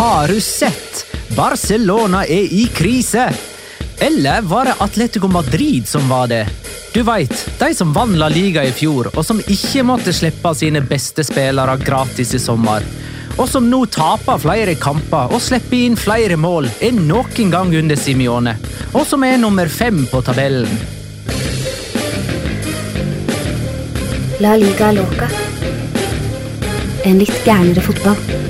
Har du sett? Barcelona er i krise! Eller var det Atletico Madrid som var det? Du veit, de som vant La Liga i fjor, og som ikke måtte slippe sine beste spillere gratis i sommer. Og som nå taper flere kamper og slipper inn flere mål enn noen gang under Simione. Og som er nummer fem på tabellen. La liga loca. En litt gærnere fotball.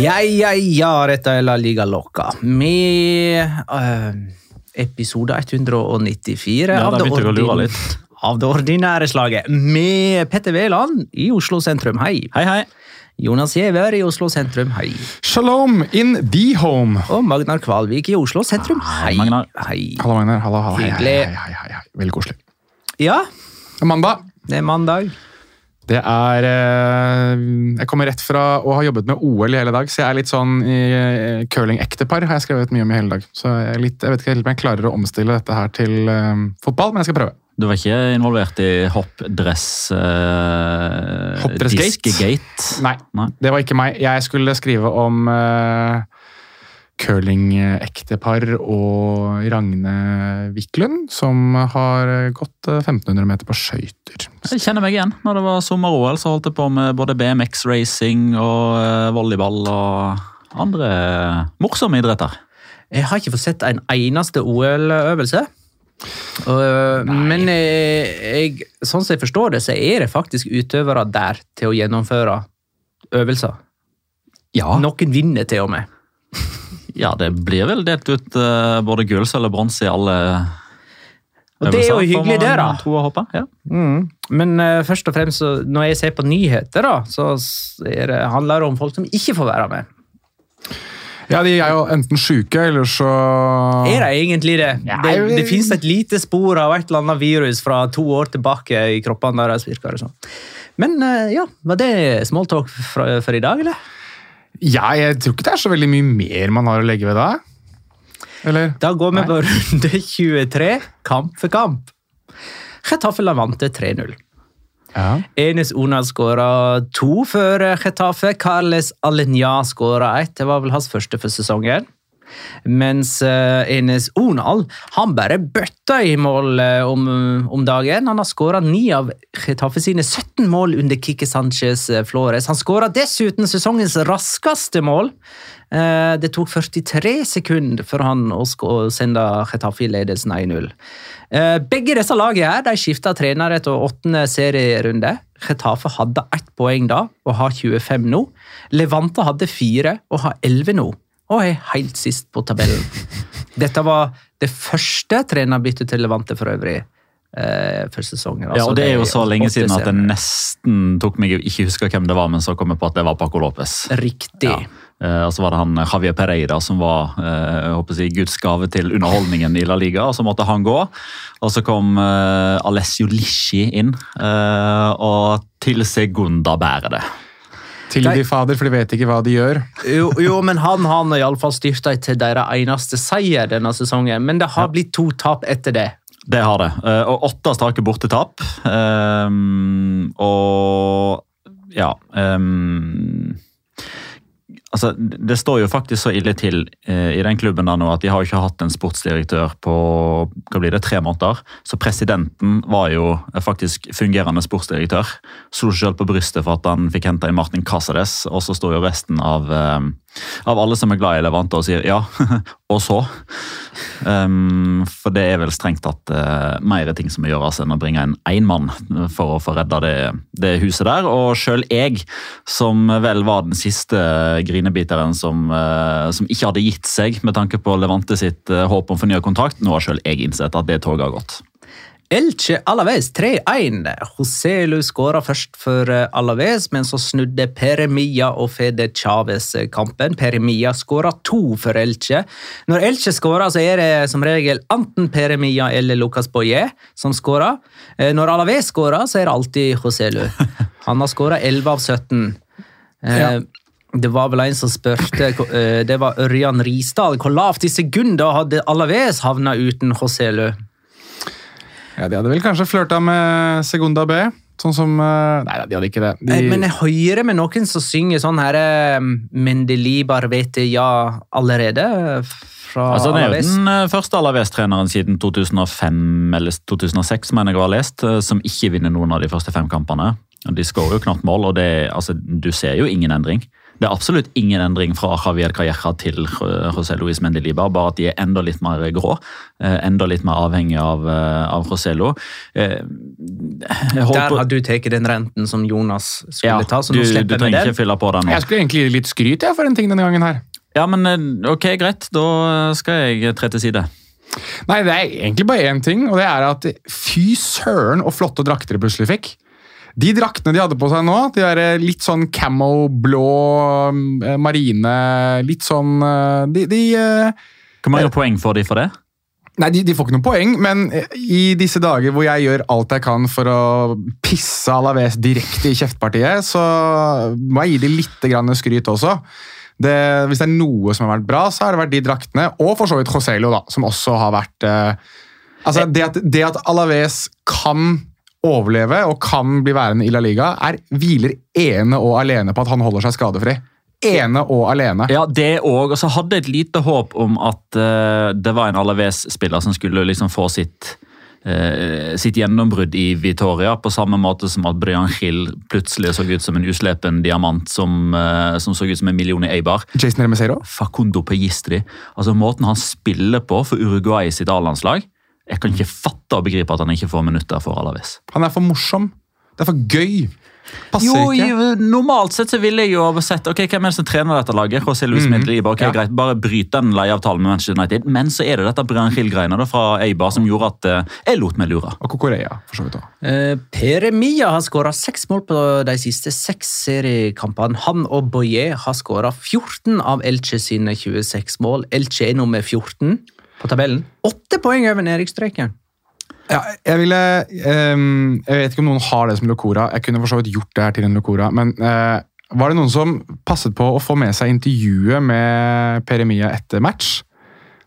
Ja, ja, ja, dette er La Liga Loca. Med uh, episode 194 Ja, av, det ordin- av det ordinære slaget. Med Petter Wæland i Oslo sentrum, hei. Hei, hei. Jonas Giæver i Oslo sentrum, hei. Shalom in the home. Og Magnar Kvalvik i Oslo sentrum, hei. Magnar. hei. Hallo, Magnar. Hallo, hallo. Hei, hei, hei, hei, hei, hei. Veldig koselig. Ja, Det er mandag. det er mandag. Det er eh, Jeg kommer rett fra å ha jobbet med OL i hele dag, så jeg er litt sånn i eh, curling-ektepar har jeg skrevet mye om i hele dag. Så jeg, litt, jeg vet ikke helt om jeg klarer å omstille dette her til eh, fotball, men jeg skal prøve. Du var ikke involvert i hoppdress Eh, Hoppdressgate? Nei, Nei. det var ikke meg. Jeg skulle skrive om uh, curling-ektepar og Ragne Wiklund, som har gått eh, 1500 meter på skøyter. Jeg kjenner meg igjen. Når det var sommer-OL, så holdt jeg på med både BMX-racing og eh, volleyball og andre morsomme idretter. Jeg har ikke fått sett en eneste OL-øvelse. Uh, men jeg, jeg, sånn som jeg forstår det, så er det faktisk utøvere der til å gjennomføre øvelser. Ja, Noen vinner til og med. Ja det blir vel delt ut uh, både gull, sølv og bronse i alle Og det er jo hyggelig, det, da. Håpe. Ja. Men uh, først og fremst, når jeg ser på nyheter, da, så er det, handler det om folk som ikke får være med. Ja, de er jo enten sjuke, eller så Er det egentlig det? Ja, det, det finnes et lite spor av et eller annet virus fra to år tilbake i kroppene deres. virker det. Men øh, ja, var det smalltalk for, for i dag, eller? Ja, jeg tror ikke det er så veldig mye mer man har å legge ved da. Eller? Da går vi på runde 23, kamp for kamp. Getafe Lavante 3-0. Ja. Enes Ona skåra to for Getafe. Carles Alenya skåra ett. Det var vel hans første for sesongen. Mens uh, Enes Onal han bare bøtta i mål uh, om, om, dagen. Han har skåra ni av Getafe sine 17 mål under Kike Sanchez uh, Flores. Han skåra dessuten sesongens raskeste mål. det tok 43 sekunder for han å sende Getafe i ledelsen 1-0. begge disse lagene her, de skifta trener etter åttende serierunde. Getafe hadde ett poeng da og har 25 nå. Levante hadde fire og har 11 nå og er helt sist på tabellen. Dette var det første trenerbyttet til Levante for øvrig. Eh, for sesongen. Altså, ja, og Det er jo så lenge siden at det nesten tok meg ikke huske hvem det var, men så kom jeg på at det var Paco Lopez. Riktig. Ja. Eh, og så var det han Javier Pereira som var eh, jeg håper å si, Guds gave til underholdningen i La Liga. og Så måtte han gå. Og så kom eh, Alessio Lisci inn, eh, og til Segunda bærer det. Tilgi de fader, for de vet ikke hva de gjør. Jo, jo men han har iallfall styrta til deres eneste seier denne sesongen. Men det har blitt to tap etter det. Det har det. Eh, og åtte strake bortetap. Um, og ja um, altså, Det står jo faktisk så ille til eh, i den klubben da nå at de har ikke hatt en sportsdirektør på hva blir det, tre måneder. Så presidenten var jo faktisk fungerende sportsdirektør. Slo selv på brystet for at han fikk henta inn Martin Cáceres, og så står jo resten av eh, av alle som er glad i Levante og sier ja, og så. Um, for det er vel strengt tatt uh, mer ting som må gjøres enn å bringe en én mann for å få redda det, det, huset der. Og sjøl jeg, som vel var den siste grinebiteren som, uh, som, ikke hadde gitt seg med tanke på Levante sitt uh, håp om fornya kontrakt, nå har sjøl jeg innsett at det toget har gått. Elche Alaves 3-1. Joselu skåra først for eh, Alaves, men så snudde Peremia og Fede Chávez kampen. Peremia skåra to for Elche. Når Elche skårer, så er det som regel enten Peremia eller Lucas Boye som skårer. Eh, når Alaves skårer, så er det alltid Joselu. Han har skåra 11 av 17. Eh, ja. Det var vel en som spurte Det var Ørjan Risdal. Hvor lavt i sekunder hadde Alaves havna uten Joselu? Ja, De hadde vel kanskje flørta med Segunda B. Sånn som eh, Nei, de hadde ikke det. De... Men jeg hører med noen som synger sånn her Mendeli Mendelibar vet ja allerede. Fra altså, det er jo den eh, første Alaves-treneren siden 2005 eller 2006 mener jeg har lest, som ikke vinner noen av de første fem kampene. De skårer jo knapt mål, og det, altså, du ser jo ingen endring. Det er absolutt ingen endring fra Javier Calleja til José Luis Mendelibar, bare at de er enda litt mer grå. Eh, enda litt mer avhengig av, eh, av Joselo. Eh, Der har du tatt den renten som Jonas skulle ja, ta, så nå slipper du trenger ikke fylle på den nå. Jeg skulle egentlig litt skryt for den ting denne gangen her. Ja, men ok, greit. Da skal jeg tre til side. Nei, det er egentlig bare én ting, og det er at fy søren og flotte drakter de plutselig fikk. De draktene de hadde på seg nå, de er eh, litt sånn camo, blå, eh, marine Litt sånn eh, De, de Hvor mange poeng får de for det? Nei, de, de, får ikke noen poeng, men i disse dager hvor jeg gjør alt jeg kan for å pisse Alaves direkte i kjeftpartiet, så må jeg gi dem litt skryt også. Det, hvis det er noe som har vært bra, så har det vært de draktene, og for så vidt Joselo, da, som også har vært eh, Altså, det at, det at Alaves kan overleve og kan bli værende i La Liga, er hviler ene og alene på at han holder seg skadefri. Ene og alene. Ja, det òg. Og så hadde jeg et lite håp om at uh, det var en Alaves-spiller som skulle liksom få sitt uh, sitt gjennombrudd i Vitoria, på samme måte som at Brian Hill plutselig så ut som en uslepen diamant som, uh, som så ut som en million i Eibar. Jason Remesero? Facundo Pegistri. Altså Måten han spiller på for Uruguay sitt A-landslag jeg kan ikke fatte og begripe at han ikke får minutter for Alaves. Han er for morsom. Det er for gøy. Passer jo, ikke. Normalt sett så ville jeg jo sett ok, hvem er det som trener dette laget. José Luis mm. -hmm. ok, ja. greit, Bare bryt den leieavtalen med Manchester United. Men så er det dette Brian Hill-greiene fra Eibar som gjorde at uh, jeg lot meg lure. Og Kokorea, for så vidt også. Uh, Pere Mia har skåra seks mål på de siste seks seriekampene. Han og Boye har skåra 14 av Elche sine 26 mål. Elche er nummer 14 på tabellen. Åtte poeng over nedrykksstreken. Ja, jeg ville um, Jeg vet ikke om noen har det som Locora. Jeg kunne for så vidt gjort det her til en Locora, men uh, var det noen som passet på å få med seg intervjuet med Peremia etter match?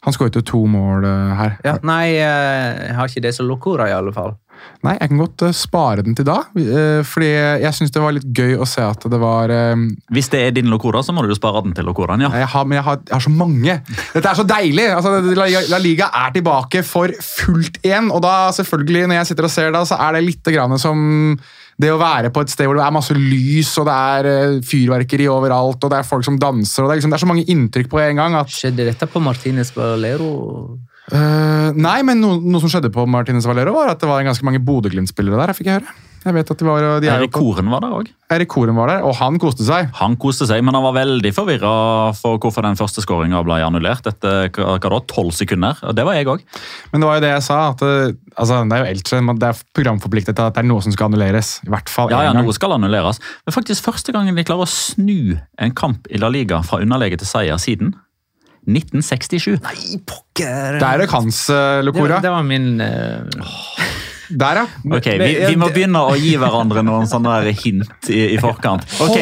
Han skåret jo to mål uh, her. Ja, nei, jeg har ikke det som Locora, i alle fall. Nei, jeg kan godt eh, spare den til da. eh, fordi jeg syns det var litt gøy å se at det var eh, Hvis det er din Locora, så må du spare den til Locoraen, ja. jeg har, Men jeg har, jeg har så mange! Dette er så deilig! Altså, La, Liga er tilbake for fullt igjen. Og da selvfølgelig, når jeg sitter og ser det, så er det litt grann som det å være på et sted hvor det er masse lys, og det er fyrverkeri overalt, og det er folk som danser, og det er, liksom, det er så mange inntrykk på en gang at Skjedde dette på Martinez Valero? Eh, nei, men noe, noe som skjedde på Martinez Valero, var at det var ganske mange Bodø-Glimt-spillere der. jeg fikk høre. Jeg vet at de var, de er Erik Koren var der òg. Erik Koren var der, og han koste seg. Han koste seg, men han var veldig forvirra for hvorfor den første skåringa ble annullert etter hva da, 12 sekunder. Og det var jeg òg. Men det var jo det jeg sa, at det, altså, det er jo Elche, det er programforpliktet til at det er noe som skal annulleres. I hvert fall Ja, ja, noe skal annulleres. Men faktisk første gangen de klarer å snu en kamp i La Liga fra underlege til seier siden 1967. Nei, pokker! Det er nok hans, uh, det, det var min uh... Der, ja. Ok, vi, vi må begynne å gi hverandre noen sånne der hint i, i forkant. Ok,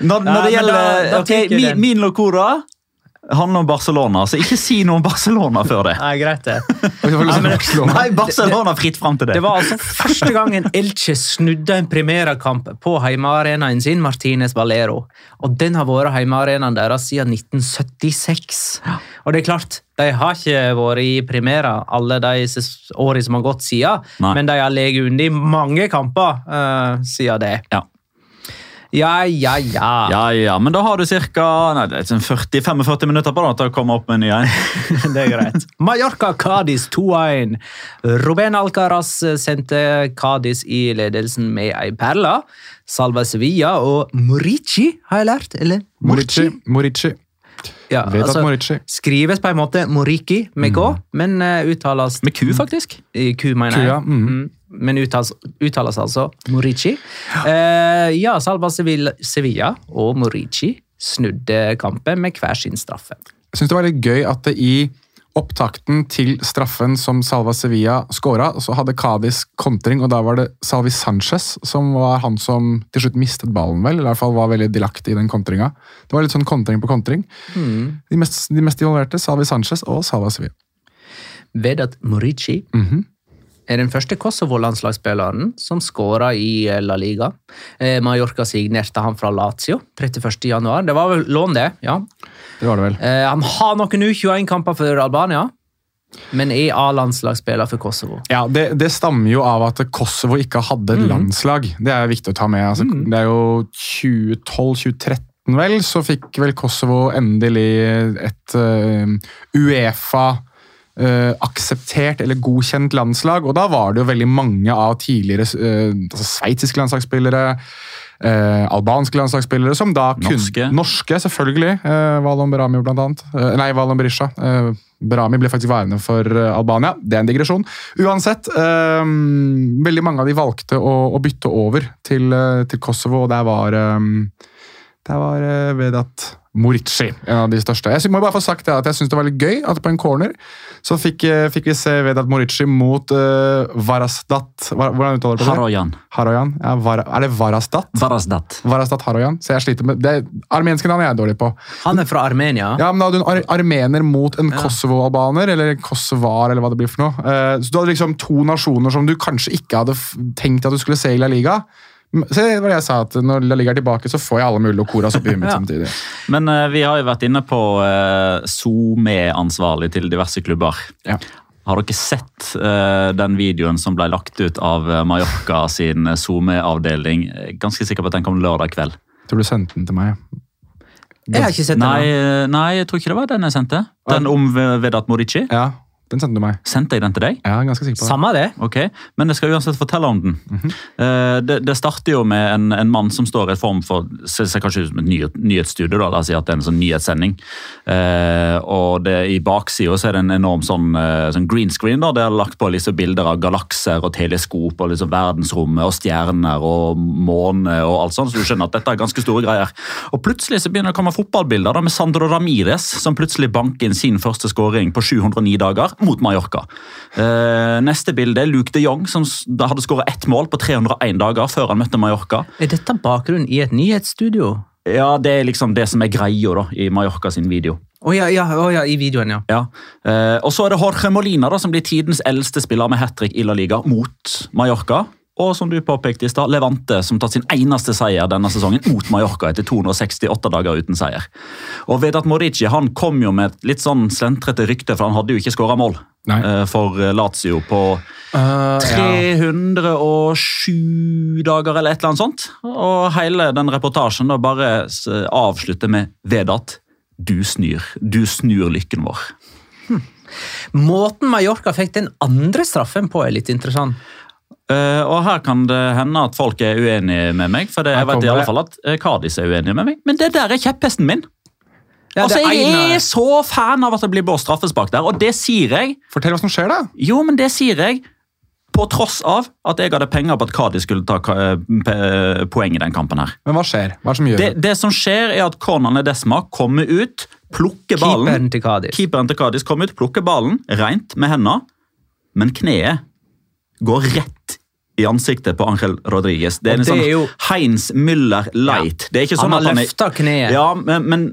Når, når det gjelder da- da ok, min, min Locora handler om Barcelona, så ikke si noe om Barcelona før det. Nei, greit, det. Nei, Barcelona fritt fram til det. Det var altså første gangen Elche snudde en Primera-kamp på heimearenaen sin, Martinez Valero. Og den har vært heimearenaen deres siden 1976. Og det er klart, de har ikke vært i primæra alle de årene som har gått siden, Nei. men de har ligget under i mange kamper uh, siden det. Ja. Ja, ja, ja. Ja, ja, men da har du ca. 40-45 minutter på deg til å komme opp med en ny en. Det er greit. Mallorca Cádiz 2-1. Ruben Alcaraz sendte Cádiz i ledelsen med ei perle. Salva Sevilla og Morici, har jeg lært? Eller? Morici. Morici. Ja, altså, Morici. Skrives på en måte Moriki med K, men uh, uttales Med Q, faktisk. i Q, mener jeg. jeg. ja, mm. Mm, Men uttales, uttales altså Morici. Eh, ja, Salva Sevilla, og Morici snudde kampen med hver sin straffe. Jeg synes det var litt gøy at det i opptakten til straffen som Salva Sevilla skåra, så hadde Cádiz kontring, og da var det Salvi Sanchez som var han som til slutt mistet ballen, vel? Eller i hvert fall var veldig delaktig i den kontringa. Det var litt sånn kontring på kontring. De, mest, de mest involverte, Salvi Sanchez og Salva Sevilla. Vedat Morici Mhm. Er den første Kosovo-landslagsspilleren som skåra i eh, La Liga. Eh, Mallorca signerte han fra Lazio 31. januar. Det var vel lån, det. ja. Det var det vel. Eh, han har noen U21-kamper for Albania, men er A-landslagsspiller for Kosovo. Ja, det, det stammer jo av at Kosovo ikke hadde et landslag. Det er viktig å ta med. Altså, Det er jo 2012-2013 vel, så fikk vel Kosovo endelig et uh, Uefa eh, akseptert eller godkjent landslag, og da var det jo veldig mange av tidligere uh, altså sveitsiske landslagsspillere, uh, albanske landslagsspillere, som da kunne Norske. Norske, selvfølgelig. Uh, Valon Berami, blant annet. Nei, Valon Berisha. Berami ble faktisk værende for Albania. Det er en digresjon. Uansett, eh, veldig mange av de valgte å, å bytte over til, til Kosovo, og der var eh, der var eh, Vedat Morici en av de største. Jeg må bare få sagt at jeg syns det var litt gøy at på en corner så fikk, eh, fikk vi se Vedat Morici mot uh, Varasdat Hvordan uttaler du det? Haroyan. Haroyan? Ja, var, er det Varasdat? Varasdat. Varasdat Haroyan. Så jeg sliter med det. Armenske navn er jeg dårlig på. Han er fra Armenia. Ja, men Da hadde du en ar armener mot en kosovo-albaner, eller kosovar, eller hva det blir for noe. Uh, så du hadde liksom to nasjoner som du kanskje ikke hadde tenkt at du skulle se i La Liga. Så det var det jeg sa, at Når La Liga er tilbake, så får jeg alle mulige locoras oppi huet mitt samtidig. Men uh, vi har jo vært inne på uh, SoMe-ansvarlig til diverse klubber. Ja. Har dere sett uh, den videoen som ble lagt ut av Mallorca sin SoMe-avdeling? Ganske sikker på at den kom lørdag kveld. Tror du sendte den til meg? Jeg har ikke sett den. Nei, nei, jeg tror ikke det var den jeg sendte. Den om Vedat Morici. Ja, den sendte du meg. Sendte jeg den til deg? Ja, jeg er ganske sikker på det. Samme det. Ok, Men jeg skal uansett fortelle om den. Eh, det, det starter jo med en, en mann som står i et form for ser, ser kanskje ut som et nyhet, nyhetsstudio. da, La oss si at det er en sånn nyhetssending. Eh, og det, I baksida er det en enorm sånn, eh, sånn green screen. da, Det er lagt på liksom bilder av galakser og teleskop og liksom verdensrommet og stjerner og måne og alt sånt. Så du skjønner at dette er ganske store greier. Og plutselig så begynner det å komme fotballbilder da, med Sandro Ramires, som plutselig banker inn sin første skåring på 709 dager mot Mallorca. Eh, neste bilde er Luke de Jong, som hadde skåret ett mål på 301 dager før han møtte Mallorca. Er dette bakgrunnen i et nyhetsstudio? Ja, Det er liksom det som er greia da, i Mallorca sin video. Å ja, ja, oh, ja, i videoen, ja. Ja. Eh, og så er det Jorge Molina da, som blir tidens eldste spiller med hat trick i La Liga mot Mallorca. Og som du påpekte i stad, Levante som tatt sin eneste seier denne sesongen mot Mallorca etter 268 dager uten seier. Og Vedat Morici han kom jo med et litt sånn slentrete rykte, for han hadde jo ikke skåra mål Nei. eh, for Lazio på Uh, 307 dager eller et eller annet sånt. Og hele den reportasjen da bare avslutter med Vedat, du snur. Du snur lykken vår. Måten Mallorca fikk den andre straffen på, er litt interessant. Eh, og her kan det hende at folk er uenige med meg, for det, jeg vet i alle fall at Kardis er uenige med meg. Men det der er kjepphesten min. Ja, altså, Jeg ene- er så fan av at det blir blåst straffespark der, og det sier jeg. fortell hva som skjer, da. Jo, men det sier jeg på tross av at jeg hadde penger på at Kadi skulle ta poeng i den kampen her. Men hva skjer? Hva som gjør Det, det som skjer, er at Conan Desma kommer ut, plukker ballen. Keeperen til Kadis. Keeperen til Kadis kommer ut, plukker ballen, rent med hendene, men kneet går rett i ansiktet på Angel Rodriguez. Det er det sånn er jo- Heinz Müller light. Det ikke sånn Han har han løfta kneet. ja, men, men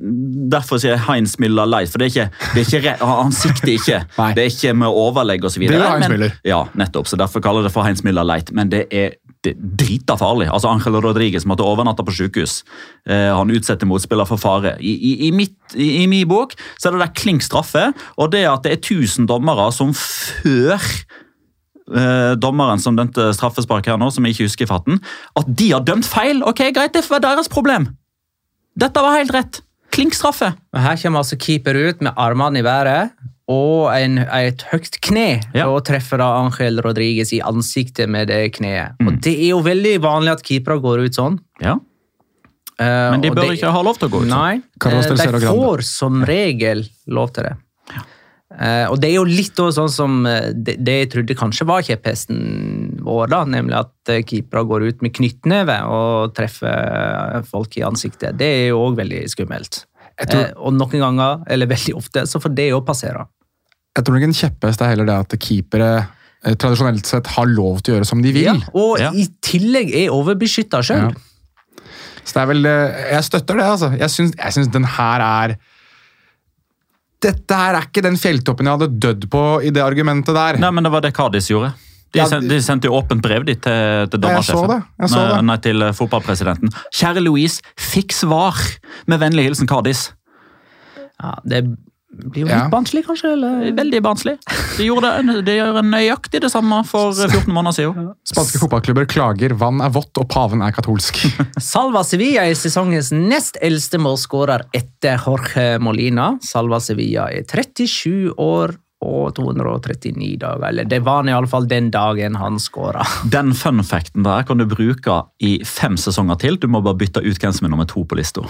derfor sier jeg Heinz Müller light, for det er ikke, det er ikke re- han sikter ikke. Det er ikke med overlegg osv. Det er Heinz Müller. Ja, nettopp, så derfor kaller jeg det for Heinz Müller light, men det er det drita farlig. Altså Angel Rodriguez måtte overnatte på sykehus. Eh, han utsetter motspiller for fare. I, i, i, mitt, i, I min bok så er det der klink straffe, og det at det er 1000 dommere som før eh, dommeren som dømte straffespark her nå, som jeg ikke husker farten, at de har dømt feil. Ok, greit, det får være deres problem. Dette var helt rett. Klink straffe. Her kommer altså keeper ut med armene i været og en, et høyt kne Ja. og treffer da Angel Rodriguez i ansiktet med det kneet. Mm. Og Det er jo veldig vanlig at keepere går ut sånn. Ja, Eh, Men de bør det- ikke ha lov til å gå ut sånn. Nei, eh, de får som regel lov til det. Eh, og det er jo litt sånn som eh, det, det jeg trodde kanskje var kjepphesten vår, da, nemlig at eh, keepere går ut med knyttneve og treffer eh, folk i ansiktet. Det er jo òg veldig skummelt. Tror- Eh, og noen ganger, eller veldig ofte, så får det jo passere. Jeg tror nok en kjepphest er heller det at keepere eh, tradisjonelt sett har lov til å gjøre som de vil. Ja, og Ja. i tillegg er overbeskytta sjøl. Ja. Så det er vel eh, Jeg støtter det, altså. Jeg syns, jeg syns den her er Dette her er ikke den fjelltoppen jeg hadde dødd på i det argumentet der. Nei, men det var det Kadis gjorde. De, Ja, sendte, de sendte jo åpent brev dit til, til dommersjefen. nei, nei, til eh, fotballpresidenten. Kjære Louise, fikk svar! Med vennlig hilsen Kadis. Ja, det blir jo Ja. litt barnslig, kanskje? Eller? Veldig barnslig. De gjorde det, de gjør nøyaktig det samme for 14 måneder siden. Spanske fotballklubber klager, vann er vått og paven er katolsk. Salva Sevilla er sesongens nest eldste målskårer etter Jorge Molina. Salva Sevilla er 37 år og 239 dager. Eller det var han iallfall den dagen han skåra. Den fun facten der kan du bruke i fem sesonger til. Du må bare bytte ut hvem som er nummer to på lista.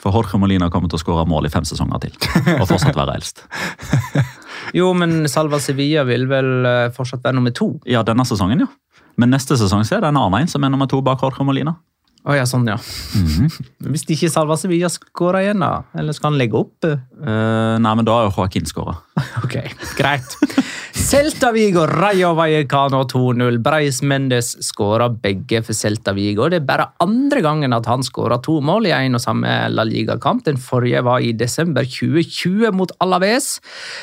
For Jorge Molina kommer til å skåre mål i fem sesonger til. Og fortsatt være eldst. Jo, men Salva Sevilla vil vel eh, fortsatt være nummer to? Ja, denne sesongen, ja. Men neste sesong så er det en annen en som er nummer to bak Jorge Molina. Å ja, sånn, ja. Hvis ikke Salva Sevilla skårer igjen, da? Eller skal han legge opp? Eh, nei, men da har jo Joaquin skåra. Ok, greit. Celta Vigo, Rayo Vallecano 2-0. Breis Mendes skåra begge for Celta Vigo. Det er bare andre gangen at han skåra to mål i en og samme La Liga-kamp. Den forrige var i desember 2020 mot Alaves.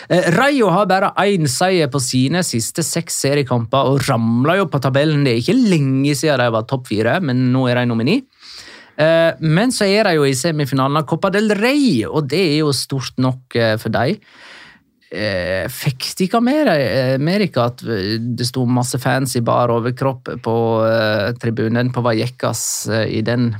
Eh, Rayo har bare én seier på sine siste seks seriekamper og ramla jo på tabellen. Det er ikke lenge siden de var topp fire, men nå er de nummer ni. Eh, Men så er de jo i semifinalen av Copa del Rey, og det er jo stort nok eh, for dem. Eh, fikk de ikke med, med at det sto masse fans i bar overkropp på tribunen på Vallecas i den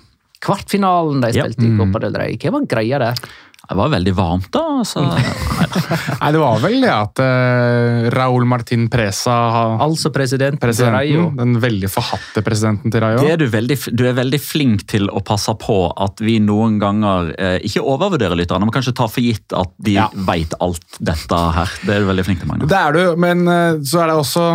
kvartfinalen de Ja. spilte i Copa del Rey? Hva var greia der? Det var veldig varmt, da. Så. Nei, det var vel det at uh, Raúl Martin Presa Altså presidenten til Rayo. Den veldig forhatte presidenten til Rayo. Det er du, veldig, du er veldig flink til å passe på at vi noen ganger uh, ikke overvurderer lytterne, men kanskje tar for gitt at de Ja. vet alt dette her. Det er du veldig flink til, Magnus. Det er du, men uh, så er det også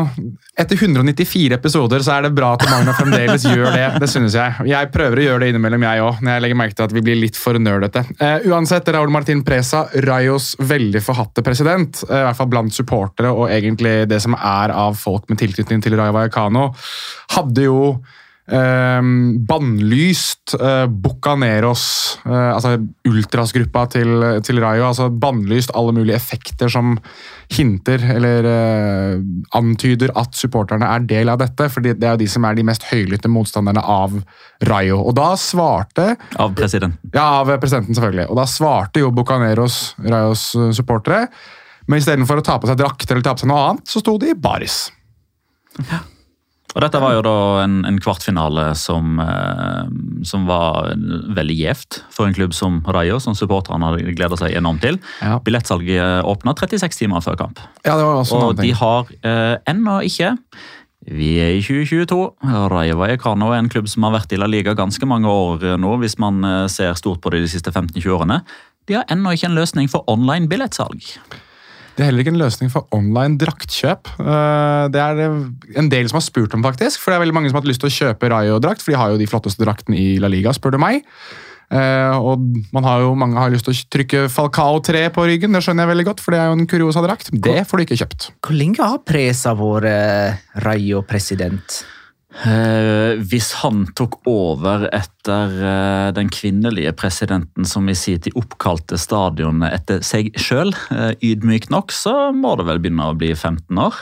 Etter 194 episoder så er det bra at Magna fremdeles gjør det. Det synes jeg. Jeg prøver å gjøre det innimellom, jeg òg, når jeg legger merke til at vi blir litt for nerdete. Uh, uansett, Raúl Martin Presa, Rayos veldig forhatte president, uh, i hvert fall blant supportere og egentlig det som er av folk med tilknytning til Rayo Vallecano, hadde jo bannlyst eh, Bucaneros, eh, altså ultrasgruppa til, til Rayo. altså Bannlyst alle mulige effekter som hinter eller eh, antyder at supporterne er del av dette. for det er jo de som er de mest høylytte motstanderne av Rayo. Og da svarte Av presidenten. ja, av presidenten selvfølgelig. Og da svarte jo Bucaneros, Rayos eh, supportere. Men istedenfor å ta på seg drakter eller ta på seg noe annet, så sto de i baris. Og Dette var jo da en, en kvartfinale som, eh, som var veldig gjevt for en klubb som Rayo, som supporterne hadde gleda seg enormt til. Ja. Billettsalget åpna 36 timer før kamp. Ja, det var også Og de har eh, ennå ikke Vi er i 2022. Rayo Vallecano er en klubb som har vært i La Liga ganske mange år eh, nå, hvis man eh, ser stort på det de siste 15-20 årene. De har ennå ikke en løsning for online billettsalg. Det er heller ikke en løsning for online draktkjøp. Eh, Det er det en del som har spurt om, faktisk. For det er veldig mange som har hatt lyst til å kjøpe Rayo-drakt, for de har jo de flotteste draktene i La Liga, spør du meg. Eh, og man har jo, mange har lyst til å trykke Falcao 3 på ryggen, det skjønner jeg veldig godt, for det er jo en kuriosa drakt. Det får du ikke kjøpt. Hvor lenge har Presa vært eh, Rayo-president? Eh, hvis han tok over etter eh, den kvinnelige presidenten som i sin tid oppkalte stadionet etter seg sjøl, eh, ydmykt nok, så må det vel begynne å bli 15 år.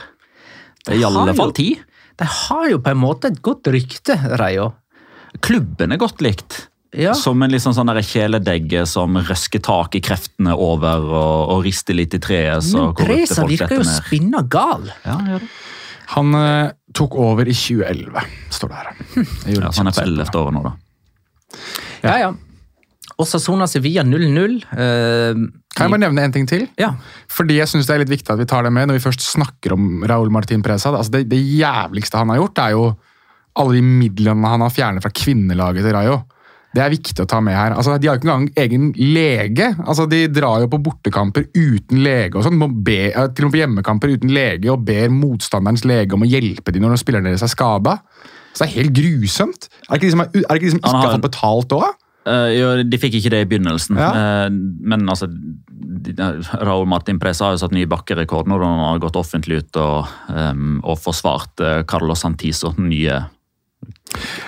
Det er i alle fall 10. De har jo på en måte et godt rykte, Reio. Klubben er godt likt. Ja. Som en liksom sånn kjæledegge som røsker tak i kreftene over og, og rister litt i treet. så Men Presa virker jo spinna gal. Ja, gjør det. Han eh, tok over i 2011, står det her. Ja, så han er på ellevte 11. året nå, da. Ja, ja. Osasona Sevilla 0-0. Eh, Kan jeg bare nevne en ting til? ja. Fordi jeg synes det er litt viktig at vi tar det med når vi først snakker om Raúl Martin Presa. Altså det, det jævligste han har gjort, er jo alle de midlene han har fjernet fra kvinnelaget til Rayo. Det er viktig å ta med her. Altså, de har ikke engang egen lege. Altså, de drar jo på bortekamper uten lege og sånn. eh, Til og med på hjemmekamper uten lege og ber motstanderens lege om å hjelpe dem når spillerne deres er skada. Så det er helt grusomt. Er det ikke de som, er, er ikke, de som ikke har fått betalt òg? Uh, jo, de fikk ikke det i begynnelsen, Ja. uh, men altså de, Raúl Martin Presa har jo satt ny bakkerekord når han har gått offentlig ut og, um, og forsvart uh, Carlos Santiso, den nye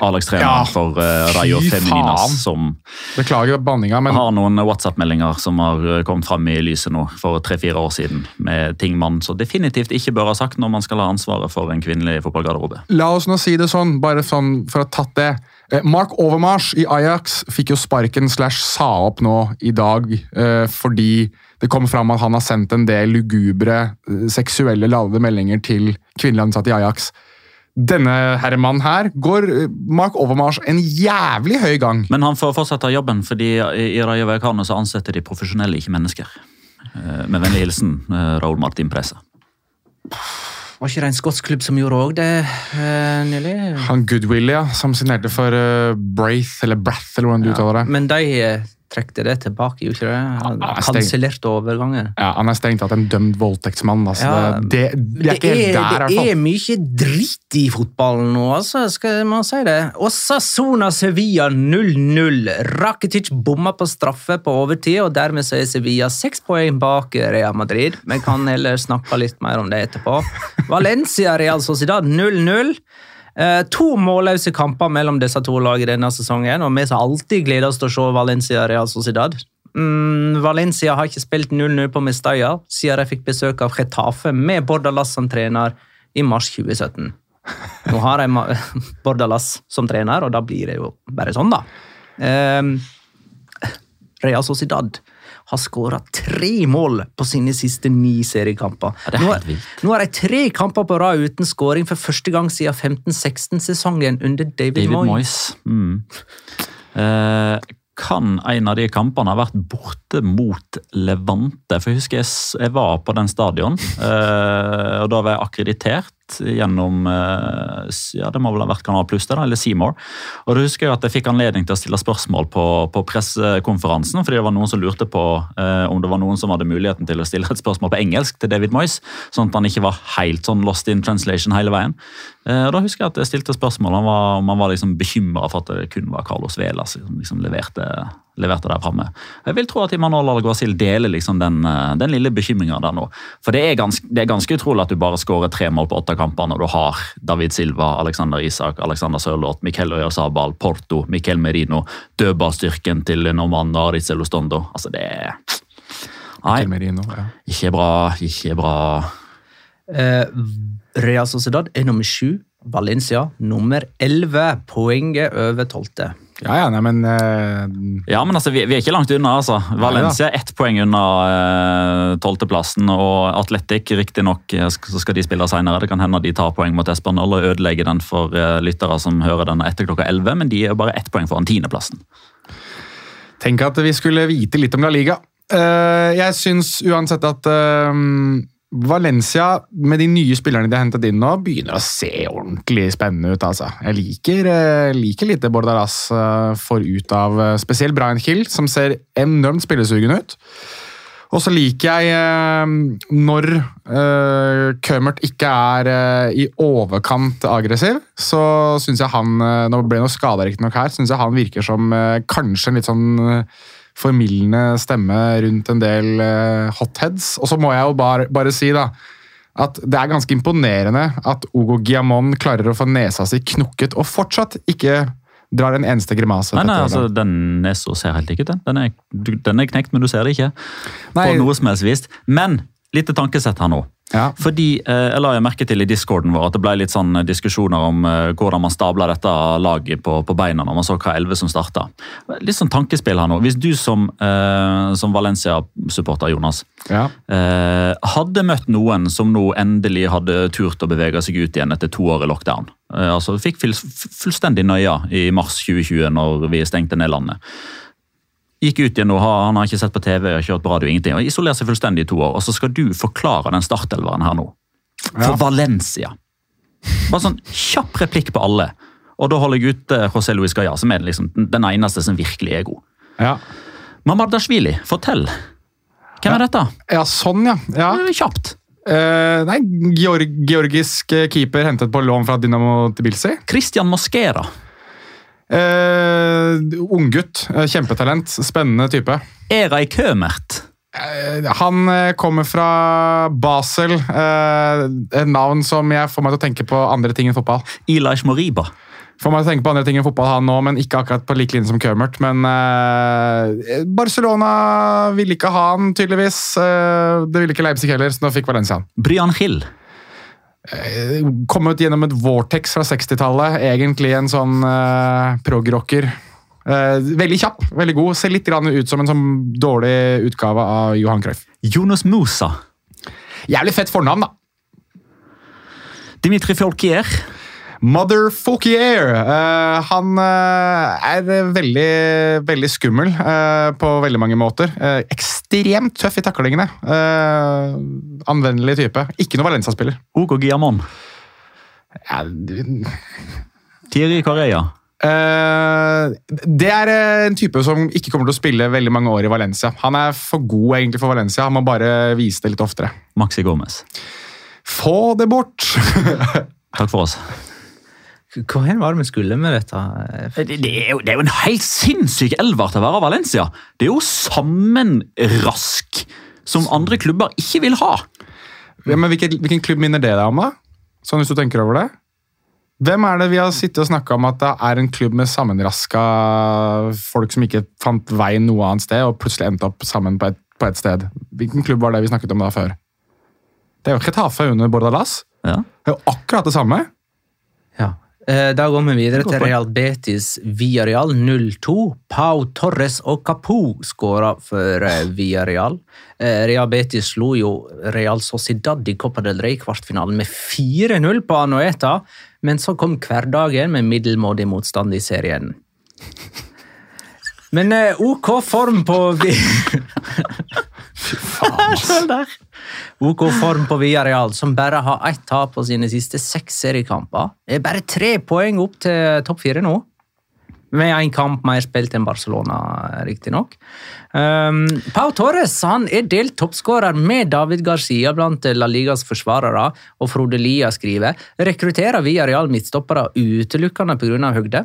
A-lagstreneren Ja, for uh, Rayo Femininas, som Beklager banninga, men har noen WhatsApp-meldinger som har eh, kommet fram i lyset nå for tre-fire år siden, med ting man så definitivt ikke bør ha sagt når man skal ha ansvaret for en kvinnelig fotballgarderobe. La oss nå si det sånn, bare sånn for å ha tatt det. Eh, Mark Overmars i Ajax fikk jo sparken slash sa opp nå i dag eh, fordi det kom fram at han har sendt en del lugubre seksuelle ladede meldinger til kvinnelige ansatte i Ajax. Denne herremannen her går eh, Mark Overmars en jævlig høy gang. Men han får fortsette jobben, fordi i i Rayo så ansetter de profesjonelle, ikke mennesker. Eh, Med vennlig hilsen Raoul Martin Presa. Var ikke det en skotsk klubb som gjorde òg det eh, nylig? Han Goodwill, ja, som signerte for uh, Braith, eller Brath, eller hvordan du uttaler det. Men de eh, trekte det tilbake, gjorde ikke det? Han. Kansellerte overgangen. Ja, Han er strengt tatt en dømt voldtektsmann. Altså. Ja, det, det, er ikke der, i hvert det er mye dritt i fotballen nå, altså, skal man si det. Osasona Sevilla 0-0. Rakitic bomma på straffe på overtid, og dermed så er Sevilla seks poeng bak Real Madrid. Vi kan heller snakke litt mer om det etterpå. Valencia Real Sociedad 0-0. Eh, to målløse kamper mellom disse to lagene denne sesongen, og vi som alltid gleder oss til å se Valencia Real Sociedad. Mm, Valencia har ikke spilt 0-0 på Mestalla siden de fikk besøk av Getafe med Bordalas som trener i mars 2017. Nå har de Bordalas som trener, og da blir det jo bare sånn, da. Um, Real Sociedad har skåra tre mål på sine siste ni seriekamper. Ja, det er nå, nå har de tre kamper på rad uten skåring for første gang siden 15-16-sesongen under David, David Moyes. Moyes. Mm. Eh, kan en av de kampene ha vært borte mot Levante? For jeg husker jeg, jeg var på den stadion, eh, og da var jeg akkreditert gjennom eh, ja, det må vel ha vært Kanal Pluss eller Seymour. Og da husker jeg at jeg fikk anledning til å stille spørsmål på, på pressekonferansen, fordi det var noen som lurte på eh, om det var noen som hadde muligheten til å stille et spørsmål på engelsk til David Moyes, sånn at han ikke var helt sånn lost in translation hele veien. Eh, og da husker jeg at jeg stilte spørsmål om han var, var liksom bekymra for at det kun var Carlos Vela som liksom leverte, leverte der framme. Jeg vil tro at Imanol Alguacil deler liksom den, eh, den lille bekymringa der nå. For det er, ganske, det er ganske utrolig at du bare skårer tre mål på åtte kamper når du har David Silva, Alexander Isak, Alexander Sørloth, Miquel Oyarzabal, Porto, Miquel Merino, dødballstyrken til Norman Aritzel Elostondo. Altså, det er Nei, Merino, ja. ikke bra, ikke bra. Eh, Real Sociedad er nummer sju. Valencia nummer elleve. Poenget over tolvte. Ja, ja, nei, men uh... Ja, men altså, vi, vi er ikke langt unna. altså. Valencia er ett poeng unna tolvteplassen. Uh, og Atletic, riktignok, eh, så skal de spille senere. Det kan hende de tar poeng mot Espanol og ødelegger den for uh, lyttere som hører den etter klokka 11, men de er bare ett poeng foran tiendeplassen. tenk at vi skulle vite litt om La Liga. Uh, jeg syns uansett at eh, Valencia, med de nye spillerne de har hentet inn nå, begynner å se ordentlig spennende ut. altså. Jeg liker, eh, liker litt det Bordalas eh, får ut av eh, spesielt Brian Hill, som ser enormt spillesugen ut. Og så liker jeg når Kømert ikke er i overkant aggressiv, så syns jeg han Nå ble det noe skada riktignok her, syns jeg han virker som kanskje en litt sånn formildende stemme rundt en del eh, hotheads. Og så må jeg jo bare, bare si, da at det er ganske imponerende at Ogo Giamon klarer å få nesa si knukket og fortsatt ikke drar en eneste grimase. Nei, nei, altså. Den nesa ser helt lik ut. Den Den er, den er knekt, men du ser det ikke. Nei. På noe som helst vis. Men lite tankesett her nå. Ja. Fordi, eh, Jeg la jeg merke til i discorden vår at det ble litt sånn diskusjoner om eh, hvordan man stabla dette laget på, på beina når man så hva elleve som starta. Litt sånn tankespill her nå. Hvis du som, eh, som Valencia-supporter, Jonas, Ja. eh, hadde møtt noen som nå endelig hadde turt å bevege seg ut igjen etter to år i lockdown. Eh, altså Fikk full, fullstendig nøya i mars 2020 når vi stengte ned landet. Gikk ut igjen og har, han har ikke sett på TV, har kjørt på radio, ingenting. og Isolerer seg fullstendig i to år. Og så skal du forklare den startelveren her nå. For Ja. Valencia. Bare sånn kjapp replikk på alle. Og da holder jeg ute José Luis Gaya, som er liksom den eneste som virkelig er god. Ja. Mamardashvili, fortell. Hvem er dette? ja, sånn, ja. ja. Kjapt. Uh, nei, Georg, georgisk eh, keeper hentet på lån fra Dynamo Tbilisi. Christian Mosquera. Uh, Unggutt. eh, kjempetalent. Spennende type. Eray Kømert. Eh, han eh, kommer fra Basel. eh, et navn som jeg får meg til å tenke på andre ting enn fotball. Ilaj Moriba. Får meg til å tenke på andre ting enn fotball han nå, men ikke akkurat på lik linje som Kømert. Men eh, Barcelona ville ikke ha han, tydeligvis. Eh, det ville ikke Leipzig heller, så nå fikk Valencia han. Brian Hill. Kom ut gjennom et Vortex fra 60-tallet. Egentlig en sånn uh, prog-rocker. Eh, veldig kjapp, veldig god. Ser litt grann ut som en sånn dårlig utgave av Johan Cruyff. Jonas Musa. Jævlig fett fornavn, da. Dimitri Folkier. Mother Folkier. Eh, han eh, er veldig, veldig skummel eh, på veldig mange måter. Ekstremt tøff i taklingene. Anvendelig type. Ikke noe Valencia-spiller. Hugo Giamon. Ja, Tiri Thierry Correa. Eh, det er en type som ikke kommer til å spille veldig mange år i Valencia. Han er for god egentlig for Valencia, han må bare vise det litt oftere. Maxi Gomez. Få det bort! Takk for oss. Hva hen var det vi skulle med dette? Det, det, er jo, det er jo en helt sinnssyk elver til å være Valencia. Det er jo sammenrask som andre klubber ikke vil ha. Ja, men hvilken, hvilken klubb minner det deg om, da? Sånn hvis du tenker over det? Hvem er det vi har sittet og snakka om at det er en klubb med sammenraska folk som ikke fant veien noe annet sted, og plutselig endte opp sammen på et, på et sted? Hvilken klubb var det vi snakket om da før? Det er jo Chetafe under Bordalas. Ja. Det er jo akkurat det samme. Eh, Da går vi videre til. Real Betis Villarreal 0-2. Pau Torres og Capo skåra for eh, Villarreal. Eh, Real Betis slo jo Real Sociedad i Copa del Rey-kvartfinalen med 4-0 på Anoeta, men så kom hverdagen med middelmådig motstand i serien. Men OK form på Fy faen, der. OK form på Villarreal, som bare har ett tap på sine siste seks seriekamper. Det er bare tre poeng opp til topp fire nå. Med én kamp mer spilt enn Barcelona, riktignok. Um, Pau Torres han er delt toppskårer med David Garcia blant La Ligas forsvarere, og Frode Lia skriver rekrutterer via Real midtstoppere utelukkende pga. høgde.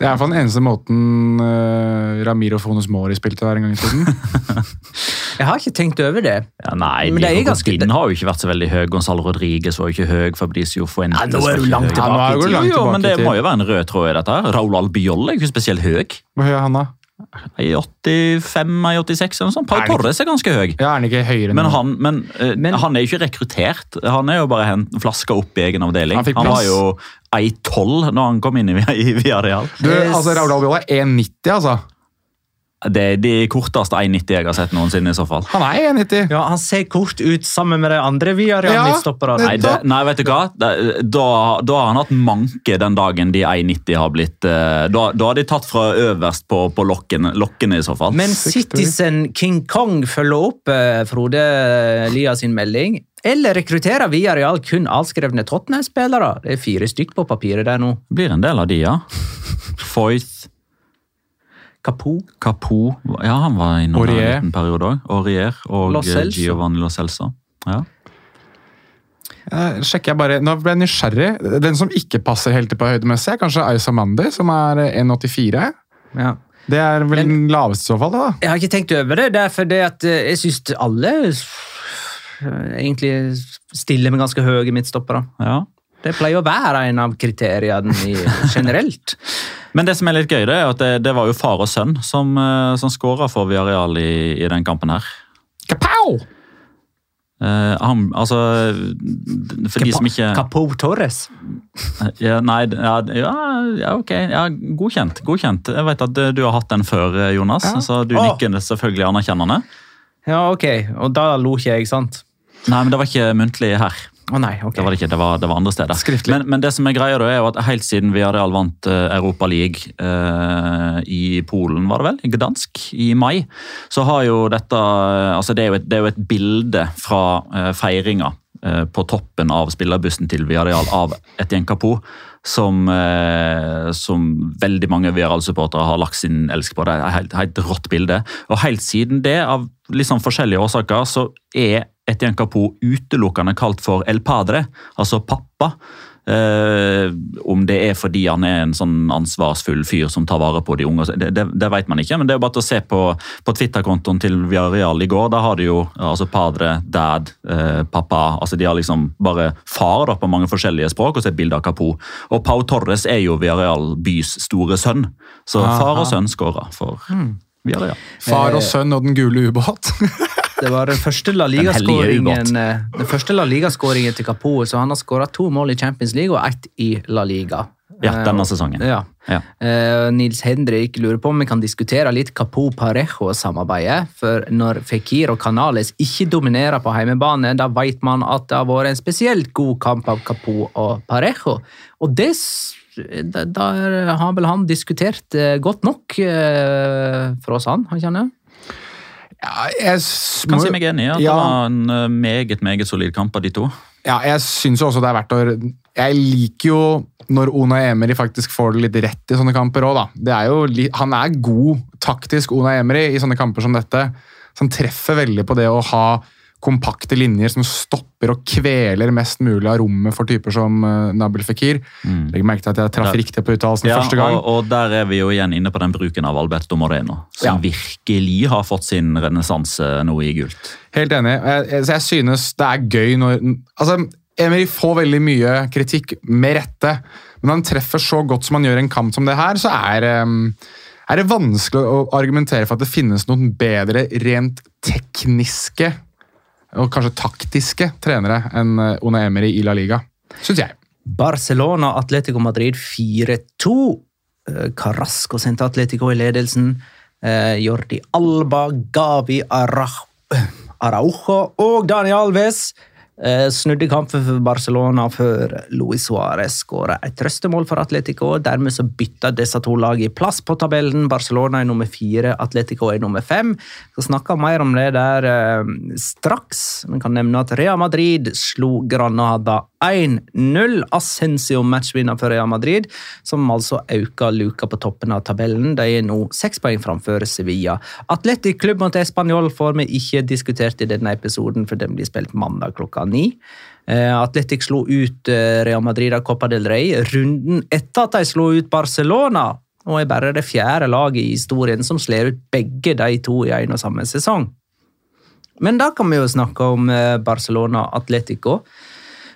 Det er iallfall den eneste måten uh, Ramiro Fones Mori spilte der en gang i tiden. Jeg har ikke tenkt over det. Ja, nei, Men det er ganske- Tiden har jo ikke vært så veldig høy. Gonzalo Rodriguez var jo ikke høy. Fabricio Fuentes Ja, nå er var du langt tilbake i tid. Jo, jo, men det må jo være en rød tråd i dette. her. Raúl Albiol er jo ikke spesielt høy. Hvor høy er han da? I 85-86 eller noe sånt. Pau Torres er ganske høy. Ja, Er ikke høyere Men han, men, eh, Men- han er jo ikke rekruttert. Han er jo bare hent, flaska opp i egen avdeling. Han Han, var jo jo 1,12 når han kom inn i, i Villarreal. Du, altså, Raúl Alviola er 1,90, altså. Det er de korteste 1,90 jeg har sett noensinne i så fall. Han er 1,90. Ja, Han ser kort ut sammen med de andre via Real Ja. Nei, det, nei, vet du hva? Da, da har han hatt manke den dagen de 1,90 har blitt eh, Da, da har de tatt fra øverst på, på lokkene, lokkene i så fall. Men Citizen King Kong følger opp eh, Frode Lia sin melding. Eller rekrutterer via Real kun avskrevne Tottenham-spillere? Det er fire stykk på papiret der nå. blir en del av de, ja. Foyth, Capo. Capo Ja, han var innom der Aurier. en liten periode òg. Aurier og eh. Giovanni Lo Celso. Ja. Eh, sjekker jeg bare, Nå ble jeg nysgjerrig. Den som ikke passer helt på høydemessig, er kanskje Aisa Mandi, som er eh, 1,84. Ja. Det er vel den laveste i så fall, da. Jeg har ikke tenkt over det. Det er fordi at eh, jeg syns alle eh, egentlig stiller med ganske høye midtstoppere. ja. Det pleier å være en av kriteriene generelt. Men det som er litt gøy, det er at det, det var jo far og sønn som, eh, som skåra for Viareal i, i den kampen her. Kapow! Uh, han, altså For de som ikke Capo Torres. ja, Nei, ja, ja, ja, ok. Ja, godkjent. godkjent. Jeg vet at du har hatt den før, Jonas, Jonas, så du oh. nikker selvfølgelig anerkjennende. Ja, ok. Og da lo ikke jeg, sant? Nei, men det var ikke muntlig her. Å nei, ok. Det var det ikke, det var, det var andre steder. Skriftlig. Men, men det som er greia da, er jo at helt siden Villarreal vant uh, Europa League eh, i Polen, var det vel, i Gdansk, i mai, så har jo dette eh, altså Det er jo et, det er jo et bilde fra uh, feiringa eh, på toppen av spillerbussen til Viareal av Etienne Capoe. Som, eh, som veldig mange Viareal-supportere har lagt sin elsk på. Det er et helt, helt rått bilde. Og helt siden det, av liksom forskjellige årsaker, så er Etienne Capoe utelukkende kalt for El Padre, altså pappa. Eh, om det er fordi han er en sånn ansvarsfull fyr som tar vare på de unge, det, det, det vet man ikke. Men det er jo bare til å se på, på Twitter-kontoen til Villarreal i går. Da har de jo altså padre, dad, uh, pappa. altså De har liksom bare far da, på mange forskjellige språk, og så et bilde av Kapo. Og Pau Torres er jo Villarreal bys store sønn, så far og sønn skårer for Villarreal. Far og sønn og den gule ubåt. Det var den første La Liga-skåringen eh, Liga-skåringen til Kapo, så han har skåra to mål i Champions League og ett i La Liga. Ja, Eh, denne sesongen. Ja. Ja. Eh, Nils Henrik lurer på om vi kan diskutere litt Capo-Parejo-samarbeidet. For når Fikir og Canales ikke dominerer på heimebane, da vet man at det har vært en spesielt god kamp av Capo og Parejo. Og det da har vel han diskutert eh, godt nok eh, for oss, han, han kjenner? Ja, jeg må... Kan si meg enig i at Ja. det var en eh, meget meget solid kamp av de to. Ja, jeg syns jo også det er verdt å Jeg liker jo når Ona Emery faktisk får det litt rett i sånne kamper òg, da. Er jo, han er god taktisk, Ona Emery, i sånne kamper som dette. Så han treffer veldig på det å ha kompakte linjer som stopper og kveler mest mulig av rommet for typer som uh, Nabil Fikir. Legg merke til at jeg traff riktig på uttalelsen Ja, første gang. og, og der er vi jo igjen inne på den bruken av Alberto Moreno, som Ja. virkelig har fått sin renessanse nå i gult. Helt enig. Jeg, jeg, jeg synes det er gøy når altså, Emery får veldig mye kritikk, med rette. Men når han treffer så godt som han gjør i en kamp som det her, så er, um, er det vanskelig å argumentere for at det finnes noen bedre rent tekniske og kanskje taktiske trenere enn One Ona Emery i La Liga. Syns jeg. Barcelona Atletico Madrid 4-2. Carasco Carrasco sendte Atletico i ledelsen. Eh, Jordi Alba, Gavi Araujo og Daniel Alves eh, snudde kampen for Barcelona før Luis Suárez skåra et trøstemål for Atletico. Dermed så bytta disse to lagene plass på tabellen. Barcelona er nummer fire, Atletico er nummer fem. Skal snakke mer om det der eh, straks. Vi kan nevne at Real Madrid slo Granada 1-0. Ascencio matchvinner for Real Madrid, som altså øker luka på toppen av tabellen. De er nå seks poeng framfor Sevilla. Atletic klubb mot Español får vi ikke diskutert i denne episoden, for den blir spilt mandag klokka ni. Eh, Atletic slo ut eh, Real Madrid av Copa del Rey runden etter at de slo ut Barcelona, og er bare det fjerde laget i historien som slår ut begge de to i en og samme sesong. Men da kan vi jo snakke om eh, Barcelona Atletico.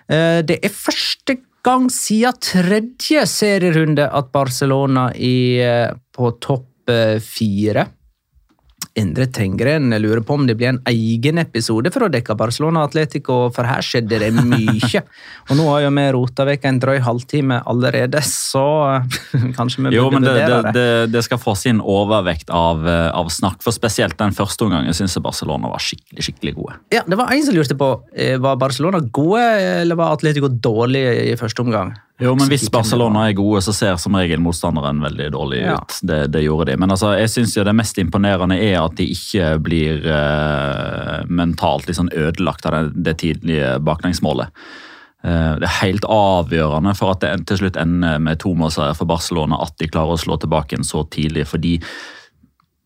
Det er første gang siden tredje serierunde at Barcelona er på topp fire. Endre Tengren lurer på om det blir en egen episode for å dekke Barcelona Atletico, for her skjedde det mye. og nå har jo vi rota vekk en drøy halvtime allerede, så kanskje vi jo, burde vurdere det. Det, det. det skal få sin overvekt av, eh, av, snakk, for spesielt den første omgangen syns jeg Barcelona var skikkelig skikkelig gode. Ja, Det var en som lurte på eh, var Barcelona gode, eller var Atletico dårlige i første omgang. Jo, men Hvis Barcelona er gode, så ser som regel motstanderen veldig dårlig ja. ut. Det, det, gjorde de. Men altså, jeg synes jo det mest imponerende er at de ikke blir uh, mentalt liksom ødelagt av det, det tidlige baklengsmålet. Uh, det er helt avgjørende for at det til slutt ender med to målseier for Barcelona at de klarer å slå tilbake en så tidlig. fordi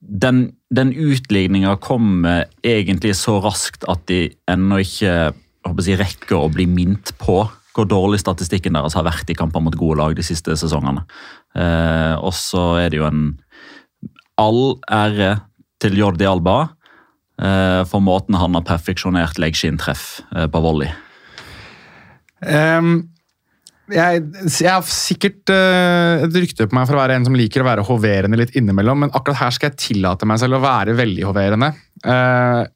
den, den utligninga kommer egentlig så raskt at de ennå ikke jeg, rekker å bli minnet på hvor dårlig statistikken deres har vært i kamper mot gode lag de siste sesongene. Eh, og så er det jo en all ære til Jordi Alba eh, for måten han har perfeksjonert leggskinntreff eh, på volley. Um, jeg, jeg, har sikkert uh, et rykte på meg for å være en som liker å være hoverende litt innimellom, men akkurat her skal jeg tillate meg selv å være veldig hoverende. Uh,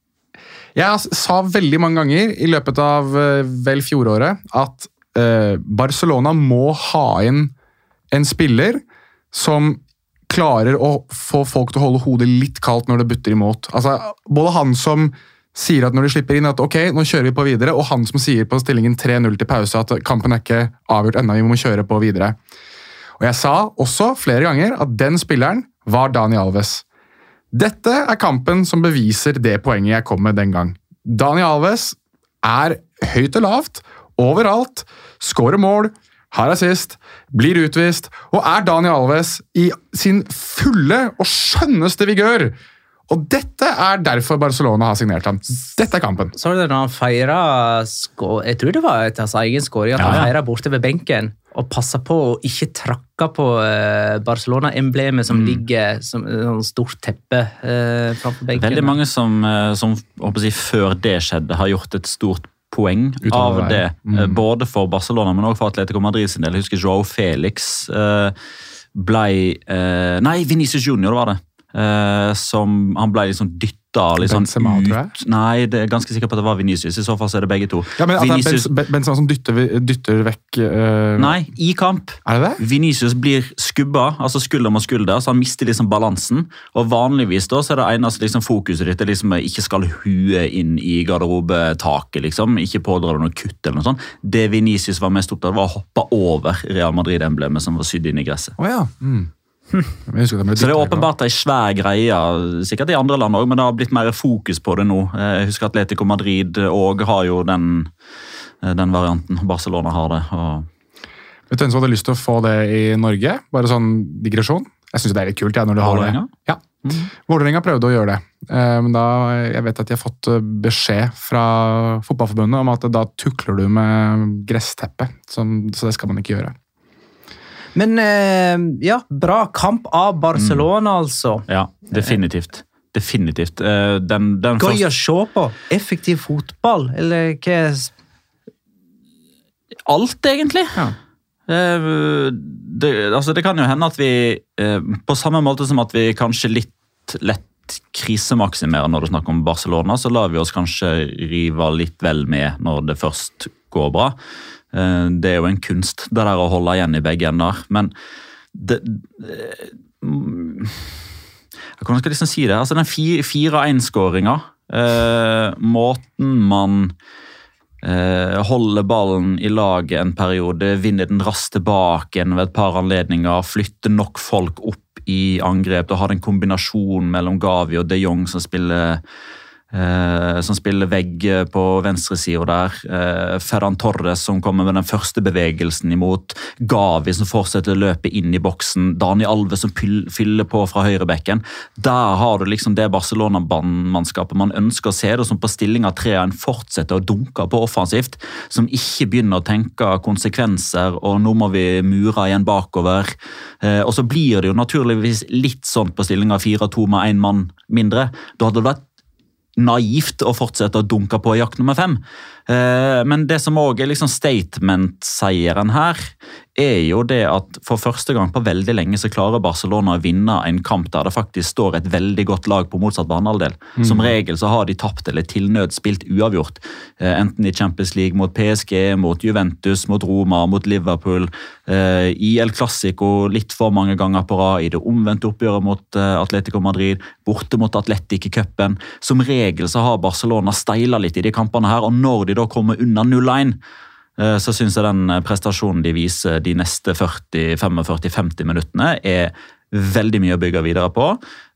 jeg sa veldig mange ganger i løpet av uh, vel fjoråret at eh, Barcelona må ha inn en spiller som klarer å få folk til å holde hodet litt kaldt når det butter imot. Altså, både han som sier at når de slipper inn at ok, nå kjører vi på videre, og han som sier på stillingen 3-0 til pause at kampen er ikke avgjort ennå, vi må kjøre på videre. Og Jeg sa også flere ganger at den spilleren var Dani Alves. Dette er kampen som beviser det poenget jeg kom med den gang. Dani Alves er høyt og lavt, overalt, skårer mål, har assist, blir utvist og er Daniel Alves i sin fulle og skjønneste vigør. Og dette er derfor Barcelona har signert ham. Dette er kampen. Så det når han feira Jeg tror det var etter hans egen skåring. At han ja. feira borte ved benken og passa på å ikke trakke på eh, Barcelona-emblemet som mm. ligger som et stort teppe eh, framfor benken. Veldig mange som, eh, som si, før det skjedde, har gjort et stort poeng av det. Mm. Eh, både for Barcelona, men også for Atletico Madrid sin del. Jeg husker Joao Felix eh, blei eh, Nei, Venezia Junior var det. Uh, som Han ble liksom dytta liksom Benzema, ut. Tror jeg. Nei, det er ganske sikker på at det var Venicius. I så fall så er det begge to. Ja, men Vinicius... er Benzema som dytter, dytter vekk uh... Nei, i kamp. Er det det? Venicius blir skubba, altså skulder mot skulder, så han mister liksom balansen. Og Vanligvis da, så er det eneste liksom, fokuset ditt er liksom ikke skal huet inn i garderobetaket. liksom, Ikke pådra deg noe kutt. eller noe sånt. Det Venicius var mest opptatt av, var å hoppe over Real Madrid-emblemet som var sydd inn i gresset. Oh, ja. Mm. Så det er åpenbart ei svær greie, sikkert i andre land òg, men det har blitt mer fokus på det nå. Jeg husker Atletico Madrid òg har jo den, den, varianten. Barcelona har det. Og... Vet du hvem som hadde lyst til å få det i Norge? Bare sånn digresjon. Jeg syns det er litt kult. Ja, når du har det. Ja. Mm. Vålerenga prøvde å gjøre det, eh, men da, jeg vet at de har fått eh, beskjed fra Fotballforbundet om at da tukler du med gressteppet, så det skal man ikke gjøre. Men eh, ja, bra kamp av Barcelona, mm. altså. Ja, definitivt. Definitivt. Eh, den, den Gøy å se på. Effektiv fotball, eller hva Alt, egentlig. Ja. Eh, det, altså, det kan jo hende at vi, på samme måte som at vi kanskje litt lett krisemaksimerer når det er snakk om Barcelona, så lar vi oss kanskje rive litt vel med når det først går bra. Eh, det er jo en kunst, det der å holde igjen i begge ender. Men det, mm, Hvordan skal jeg liksom si det? Altså Den 4-1-skåringa, eh, måten man eh, holder ballen i laget en periode, vinner den raskt tilbake igjen ved et par anledninger, flytter nok folk opp i angrep og har en kombinasjon mellom Gavi og de Jong som spiller eh, som spiller vegg på venstresida der. Eh, Ferran Torres som kommer med den første bevegelsen imot. Gavi som fortsetter å løpe inn i boksen. Dani Alve som fyller på fra høyrebekken. Der har du liksom det Barcelona-mannskapet man ønsker å se, det som på stilling av 3-1 fortsetter å dunke på offensivt. Som ikke begynner å tenke konsekvenser og nå må vi mure igjen bakover. Eh, og så blir det jo naturligvis litt sånn på stillinga 4-2 med én mann mindre. Da hadde det vært naivt å fortsette å dunke på i jakt nummer fem. Eh, Men det som òg er liksom statement-seieren her, er jo det at for første gang på veldig lenge så klarer Barcelona å vinne en kamp der det faktisk står et veldig godt lag på motsatt banehalvdel. Som regel så har de tapt eller til nød spilt uavgjort. Eh, Enten i Champions League mot PSG, mot Juventus, mot Roma, mot Liverpool. eh, I El Clásico litt for mange ganger på rad. I det omvendte oppgjøret mot eh, Atletico Madrid. Borte mot Atletic i cupen. Som regel så har Barcelona steila litt i de kampene her, og når de da kommer unna 0-1 Eh, så syns jeg den eh, prestasjonen de viser de neste 40-45-50 minuttene, er veldig mye å bygge videre på.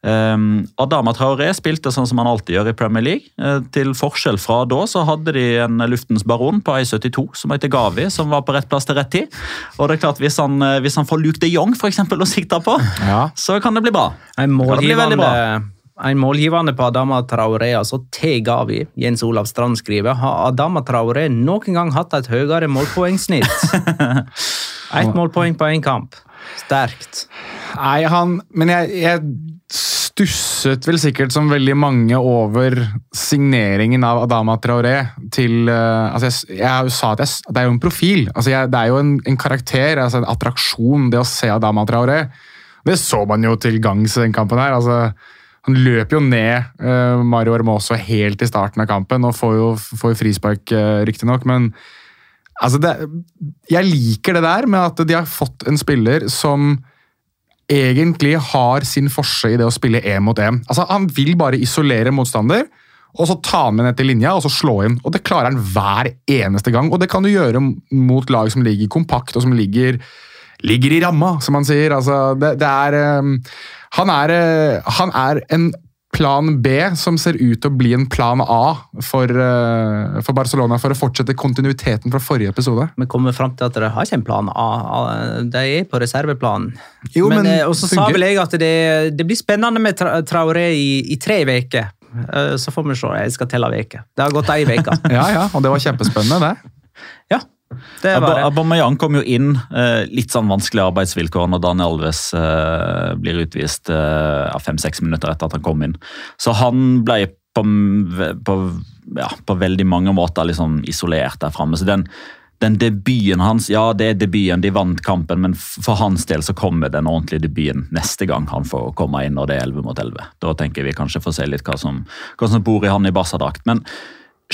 Um, Adama Traoré spilte sånn som han alltid gjør i Premier League. Eh, til forskjell fra da så hadde de en luftens baron på I72 som heter Gavi, som var på rett plass til rett tid. Og det er klart Hvis han, eh, hvis han får Luke de Jong for eksempel, å sikte på, Ja. så kan det bli bra. Det kan bli veldig målgivende, en målgivende på Adama Traoré, altså T. Gavi, Jens Olav Strand skriver, har Adama Traoré noen gang hatt et høyere målpoengsnitt? Ett målpoeng på én kamp. Sterkt. Nei, han Men jeg, jeg stusset vel sikkert som veldig mange over signeringen av Adama Traoré til uh, altså jeg, jeg sa at jeg, det er jo en profil. altså jeg, Det er jo en, en karakter, altså en attraksjon, det å se Adama Traoré. Det så man jo til gangs i den kampen her. altså han løper jo ned uh, Mario Hermoso helt i starten av kampen og får jo, får frispark, uh, riktignok, men altså det, jeg liker det der med at de har fått en spiller som egentlig har sin forse i det å spille én mot én. Altså, han vil bare isolere motstander, og så ta han med ned til linja og så slå inn. Og Det klarer han hver eneste gang, og det kan du gjøre mot lag som ligger kompakt og som ligger, ligger i ramma, som man sier. Altså, det, det er, eh, han, er eh, han er en plan B som ser ut til å bli en plan A for, eh, for Barcelona, for å fortsette kontinuiteten fra forrige episode. Vi kommer fram til at de har ikke en plan A. De er på reserveplanen. Jo, men, men eh, og så sa vel jeg at det, det blir spennende med Tra Traoré i, i tre uker. Så får vi se. Jeg skal telle uker. Det har gått ei uke. Ja, ja, og det var kjempespennende, det. Ja, det var det. Aubameyang kom jo inn eh, litt sånn vanskelige arbeidsvilkår når Daniel Alves eh, blir utvist eh, fem-seks minutter etter at han kom inn. Så han ble på, på, ja, på veldig mange måter liksom isolert der framme. Så den, den debuten hans, ja det er debuten, de vant kampen, men for hans del så kommer den ordentlige debuten neste gang han får komme inn når det er 11 mot 11. Da tenker vi kanskje får se litt hva som, hva som bor i han i Barca-drakt. Men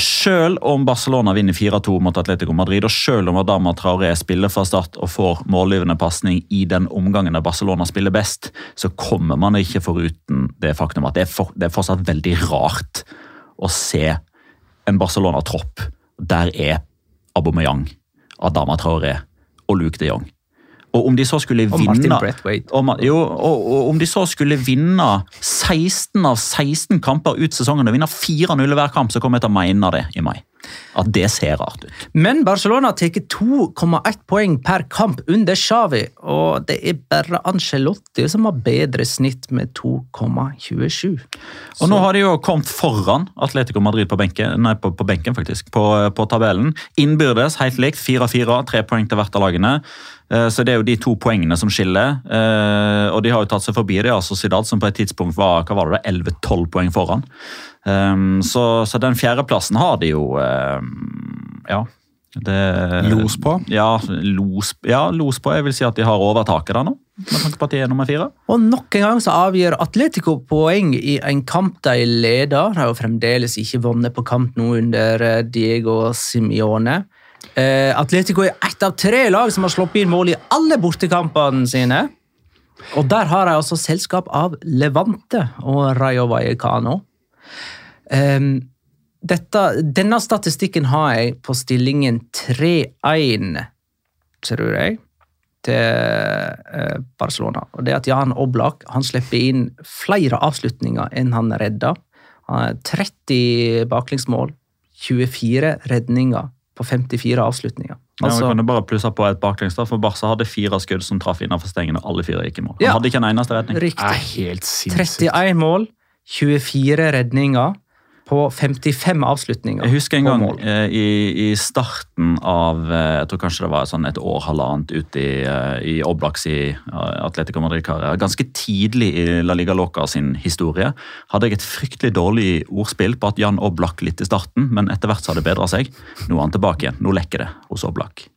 selv om Barcelona vinner 4-2 mot Atletico Madrid, og selv om Adama Traoré spiller fra start og får målgivende pasning i den omgangen der Barcelona spiller best, så kommer man ikke foruten det faktum at det er, for, det er fortsatt veldig rart å se en Barcelona-tropp. Der er Aubameyang, Adama Traoré og Luke de Jong. Og om de så skulle Og Martin vinne Braithwaite. og, jo, og, og om de så skulle vinne 16 av 16 kamper ut sesongen og vinne 4-0 hver kamp, så kommer jeg til å mene det i mai. At det ser rart ut. Men Barcelona tar 2,1 poeng per kamp under Xavi, og det er bare Ancelotti som har bedre snitt med 2,27. Og nå har de jo kommet foran Atletico Madrid på benken, nei, på, på benken faktisk, på, på tabellen. Innbyrdes helt likt, 4-4, tre poeng til hvert av lagene. Eh, Så det er jo de to poengene som skiller. Eh, Og de har jo tatt seg forbi Real Sociedad, som på et tidspunkt var hva var det, 11-12 poeng foran. Um, Så, så den fjerdeplassen har de jo um, Ja. Det, Los på? Ja, los, ja, los på. Jeg vil si at de har overtaket der nå, med tanke på at de er nummer fire. Og nok en gang så avgjør Atletico poeng i en kamp de leder. De har jo fremdeles ikke vunnet på kamp nå under eh, Diego Simione. Uh, Atletico er ett av tre lag som har sluppet inn mål i alle bortekampene sine. Og der har de altså selskap av Levante og Rayo Vallecano. Ehm, dette, denne statistikken har jeg på stillingen 3-1, tror jeg, til eh, Barcelona. Og det at Jan Oblak han slipper inn flere avslutninger enn han redder. Han 30 baklengsmål, 24 redninger på 54 avslutninger. Ja, Altså, vi kan jo bare plusse på et baklengs, for Barca hadde fire skudd som traff innenfor stengene. og alle fire gikk i mål. Han Ja. hadde ikke en eneste redning. Det er riktig. helt 31 mål, 24 redninger på 55 avslutninger. Jeg husker en gang eh, i, i starten av eh, Jeg tror kanskje det var sånn et år, halvannet ute i, eh, i Oblaks i Atletico Madrid-karriere. Ganske tidlig i La Liga Loca sin historie hadde jeg et fryktelig dårlig ordspill på at Jan Oblak litt i starten, men etter hvert så har det bedra seg. Nå er han tilbake igjen. Nå lekker det hos Oblak.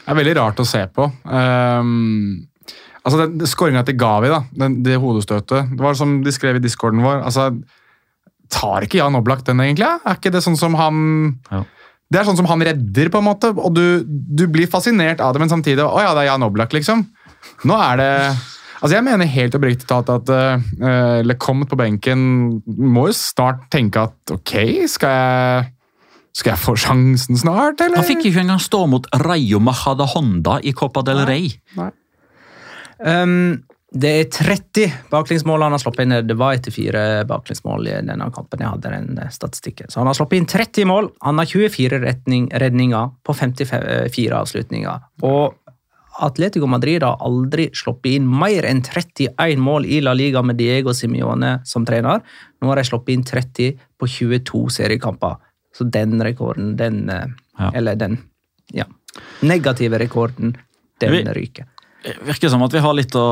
Det er veldig rart å se på. Um, altså den, Skåringa til Gavi, da, den, det hodestøtet Det var som de skrev i discorden vår. altså Tar ikke Jan Oblak den, egentlig? Er ikke det sånn som han ja. Det er sånn som han redder, på en måte, og du, du blir fascinert av det, men samtidig Å ja, det er Jan Oblak, liksom. Nå er det Altså, Jeg mener helt oppriktig talt at uh, Lecomte på benken må jo snart tenke at ok, skal jeg skal jeg få sjansen snart, eller? Han fikk ikke engang stå mot Rayo Mahada Honda i Copa del Rey. Um, det er 30 baklengsmål han har sluppet inn. Det var etter fire baklengsmål i denne kampen. jeg hadde den eh, statistikken. Så han har sluppet inn 30 mål. Han har 24 retning, redninger på 54 avslutninger. Og Atletico Madrid har aldri sluppet inn mer enn 31 mål i La Liga med Diego Simione som trener. Nå har de sluppet inn 30 på 22 seriekamper. Så den rekorden, den eh, Ja. Eller den ja, negative rekorden, den ryker. Det virker som at vi har litt å,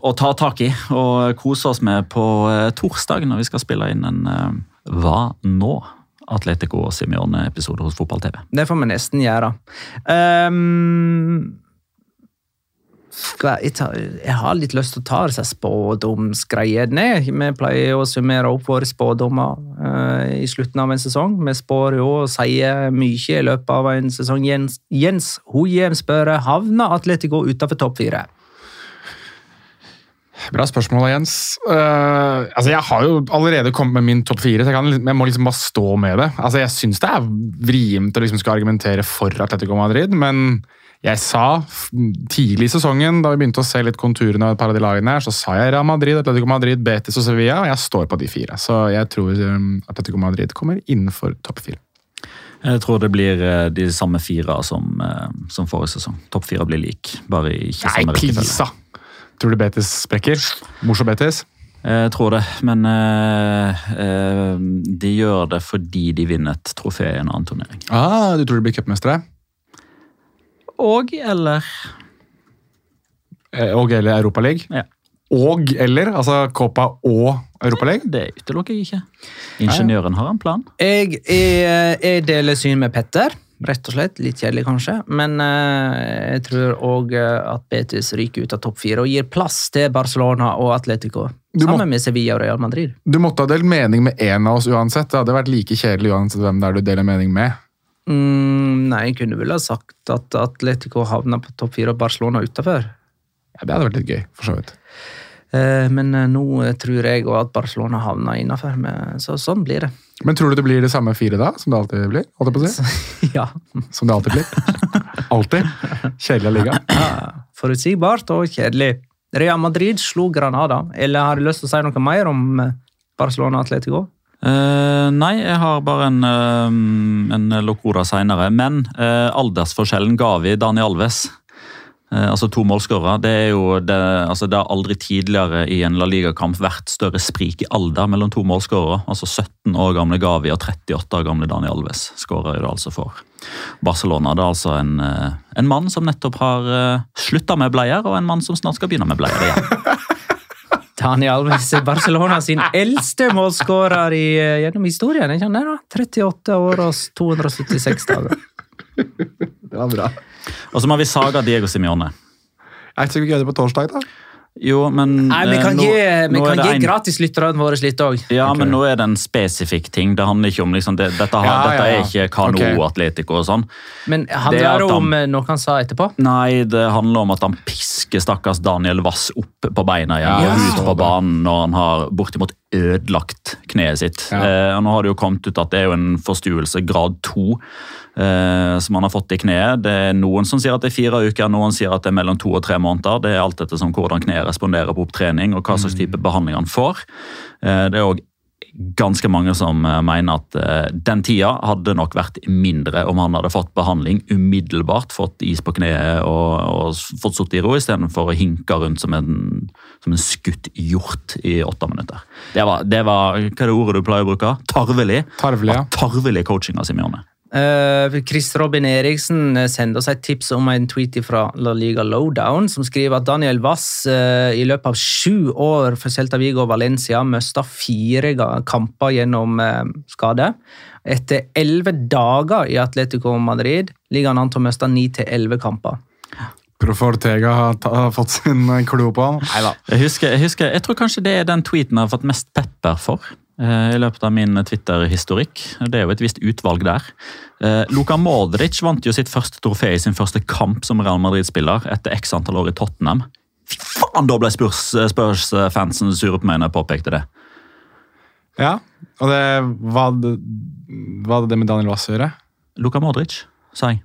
å ta tak i og kose oss med på eh, torsdag når vi skal spille inn en uh, Hva nå? Atletico og Simione-episode hos Fotball-TV. Det får vi nesten gjøre. Skal jeg, ta, jeg har litt lyst til å ta disse spådomsgreiene. Vi pleier å summere opp våre spådommer uh, i slutten av en sesong. Vi spår jo og sier mye i løpet av en sesong. Jens, Jens Hohjem spør havner Atletico utenfor topp fire. Bra spørsmål, Jens. Uh, altså, jeg har jo allerede kommet med min topp fire, så jeg, kan, jeg må liksom bare stå med det. Altså, jeg syns det er vrient å liksom skal argumentere for Atletico Madrid, men jeg sa tidlig i sesongen, da vi begynte å se litt konturene av et par av de lagene her, så sa jeg Real Madrid, Atletico Madrid, Betis og Sevilla, og jeg står på de fire. Så jeg tror um, Atletico Madrid kommer innenfor topp fire. Jeg tror det blir eh, de samme fire som, eh, som forrige sesong. Topp fire blir lik, bare ikke Nei, samme rekkefølge. Pisa! Tror du Betis sprekker? Morsom Betis? Jeg tror det, men eh, eh, de gjør det fordi de vinner et trofé i en annen turnering. Ah, du tror de blir cupmestere? Og eller Eh, Og eller Europaliga? Ja. Og eller? Altså Copa og Europaliga? Det utelukker jeg ikke. Ingeniøren har en plan. Jeg, jeg, jeg deler syn med Petter. Rett og slett. Litt kjedelig, kanskje. Men eh, jeg tror òg at Betis ryker ut av topp fire og gir plass til Barcelona og Atletico. Må- Sammen med Sevilla og Real Madrid. Du måtte ha delt mening med én av oss uansett. Det hadde vært like kjedelig uansett hvem det er du deler mening med. Mm, nei, jeg kunne vel ha sagt at Atletico havna på topp fire og Barcelona utafor. Ja, Det hadde vært litt gøy, for så vidt. Eh, men eh, nå eh, tror jeg òg at Barcelona havna innafor. Så sånn blir det. Men tror du det blir det samme fire da, som det alltid blir? Holdt jeg på å si? ja. Som det alltid blir? Alltid? Kjedelig liga. Forutsigbart og kjedelig. Real Madrid slo Granada. Eller har du lyst til å si noe mer om Barcelona Atletico? Eh, nei, jeg har bare en, uh, en Locora seinere. Men uh, aldersforskjellen ga vi Daniel Alves. uh, altså to målskårere. Det, er jo det, altså det har aldri tidligere i en La Liga-kamp vært større sprik i alder mellom to målskårere. Altså 17 år gamle Gavi og 38 år gamle Daniel Alves skårer det altså for Barcelona. Det er altså en, en mann som nettopp har uh, slutta med bleier, og en mann som snart skal begynne med bleier igjen. Dani Alves er Barcelona sin eldste målskårer i, eh, gjennom historien. Ikke han er da? 38 år og 276 dager. Det var bra. Og så må vi saga Diego Simione. Er ikke så gøy det på torsdag, da? Jo, men Nei, Vi eh, kan nå- gi, vi kan gi en- gratislytterne våre litt òg. Ja, okay. men nå er det en spesifikk ting. Det handler ikke om liksom, det, dette, har, Ja, ja, dette ja. er ikke Kano okay. Atletico og sånn. Men er handler det, det om han... noe han sa etterpå? Nei, det handler om at han pisker stakkars Daniel Wass opp på beina igjen Ja, og ut på banen når han har bortimot ødelagt kneet sitt. Ja. Eh, og nå har det jo kommet ut at det er jo en forstuelse grad to eh, som han har fått i kneet. Det er Noen som sier at det er fire uker, noen sier at det er mellom to og tre måneder. Det er alt etter som hvordan kneet responderer på opptrening og hva slags type behandling han får. Eh, det er også ganske mange som eh, mener at eh, den tida hadde nok vært mindre om han hadde fått behandling umiddelbart, fått is på kneet og, og fått sittet i ro, istedenfor å hinke rundt som en, som en skutt hjort i åtte minutter. Det var, det var hva er det ordet du pleier å bruke? Tarvelig. Tarvelig, ja. Tarvelig coaching av Simione. Eh, Chris Robin Eriksen eh, sender oss et tips om en tweet fra La Liga Lowdown, som skriver at Daniel Wass eh, i løpet av sju år for Celta Vigo og Valencia mista fire kamper gjennom skade. Etter elleve dager i Atletico Madrid ligger han an til å miste ni til elleve kamper. Profortega har, har fått sin klo på han. Jeg husker, jeg husker, jeg tror kanskje det er den tweeten jeg har fått mest pepper for. Eh, I løpet av min Twitter-historikk. Det er jo et visst utvalg der. Eh, Luka Modric vant jo sitt første trofé i sin første kamp som Real Madrid-spiller etter x antall år i Tottenham. Fy faen, da ble Spurs- Spurs-fansen sure på meg når jeg påpekte det. Ja, og det, hva hadde det med Daniel Wass å gjøre? Luka Modric, sa jeg.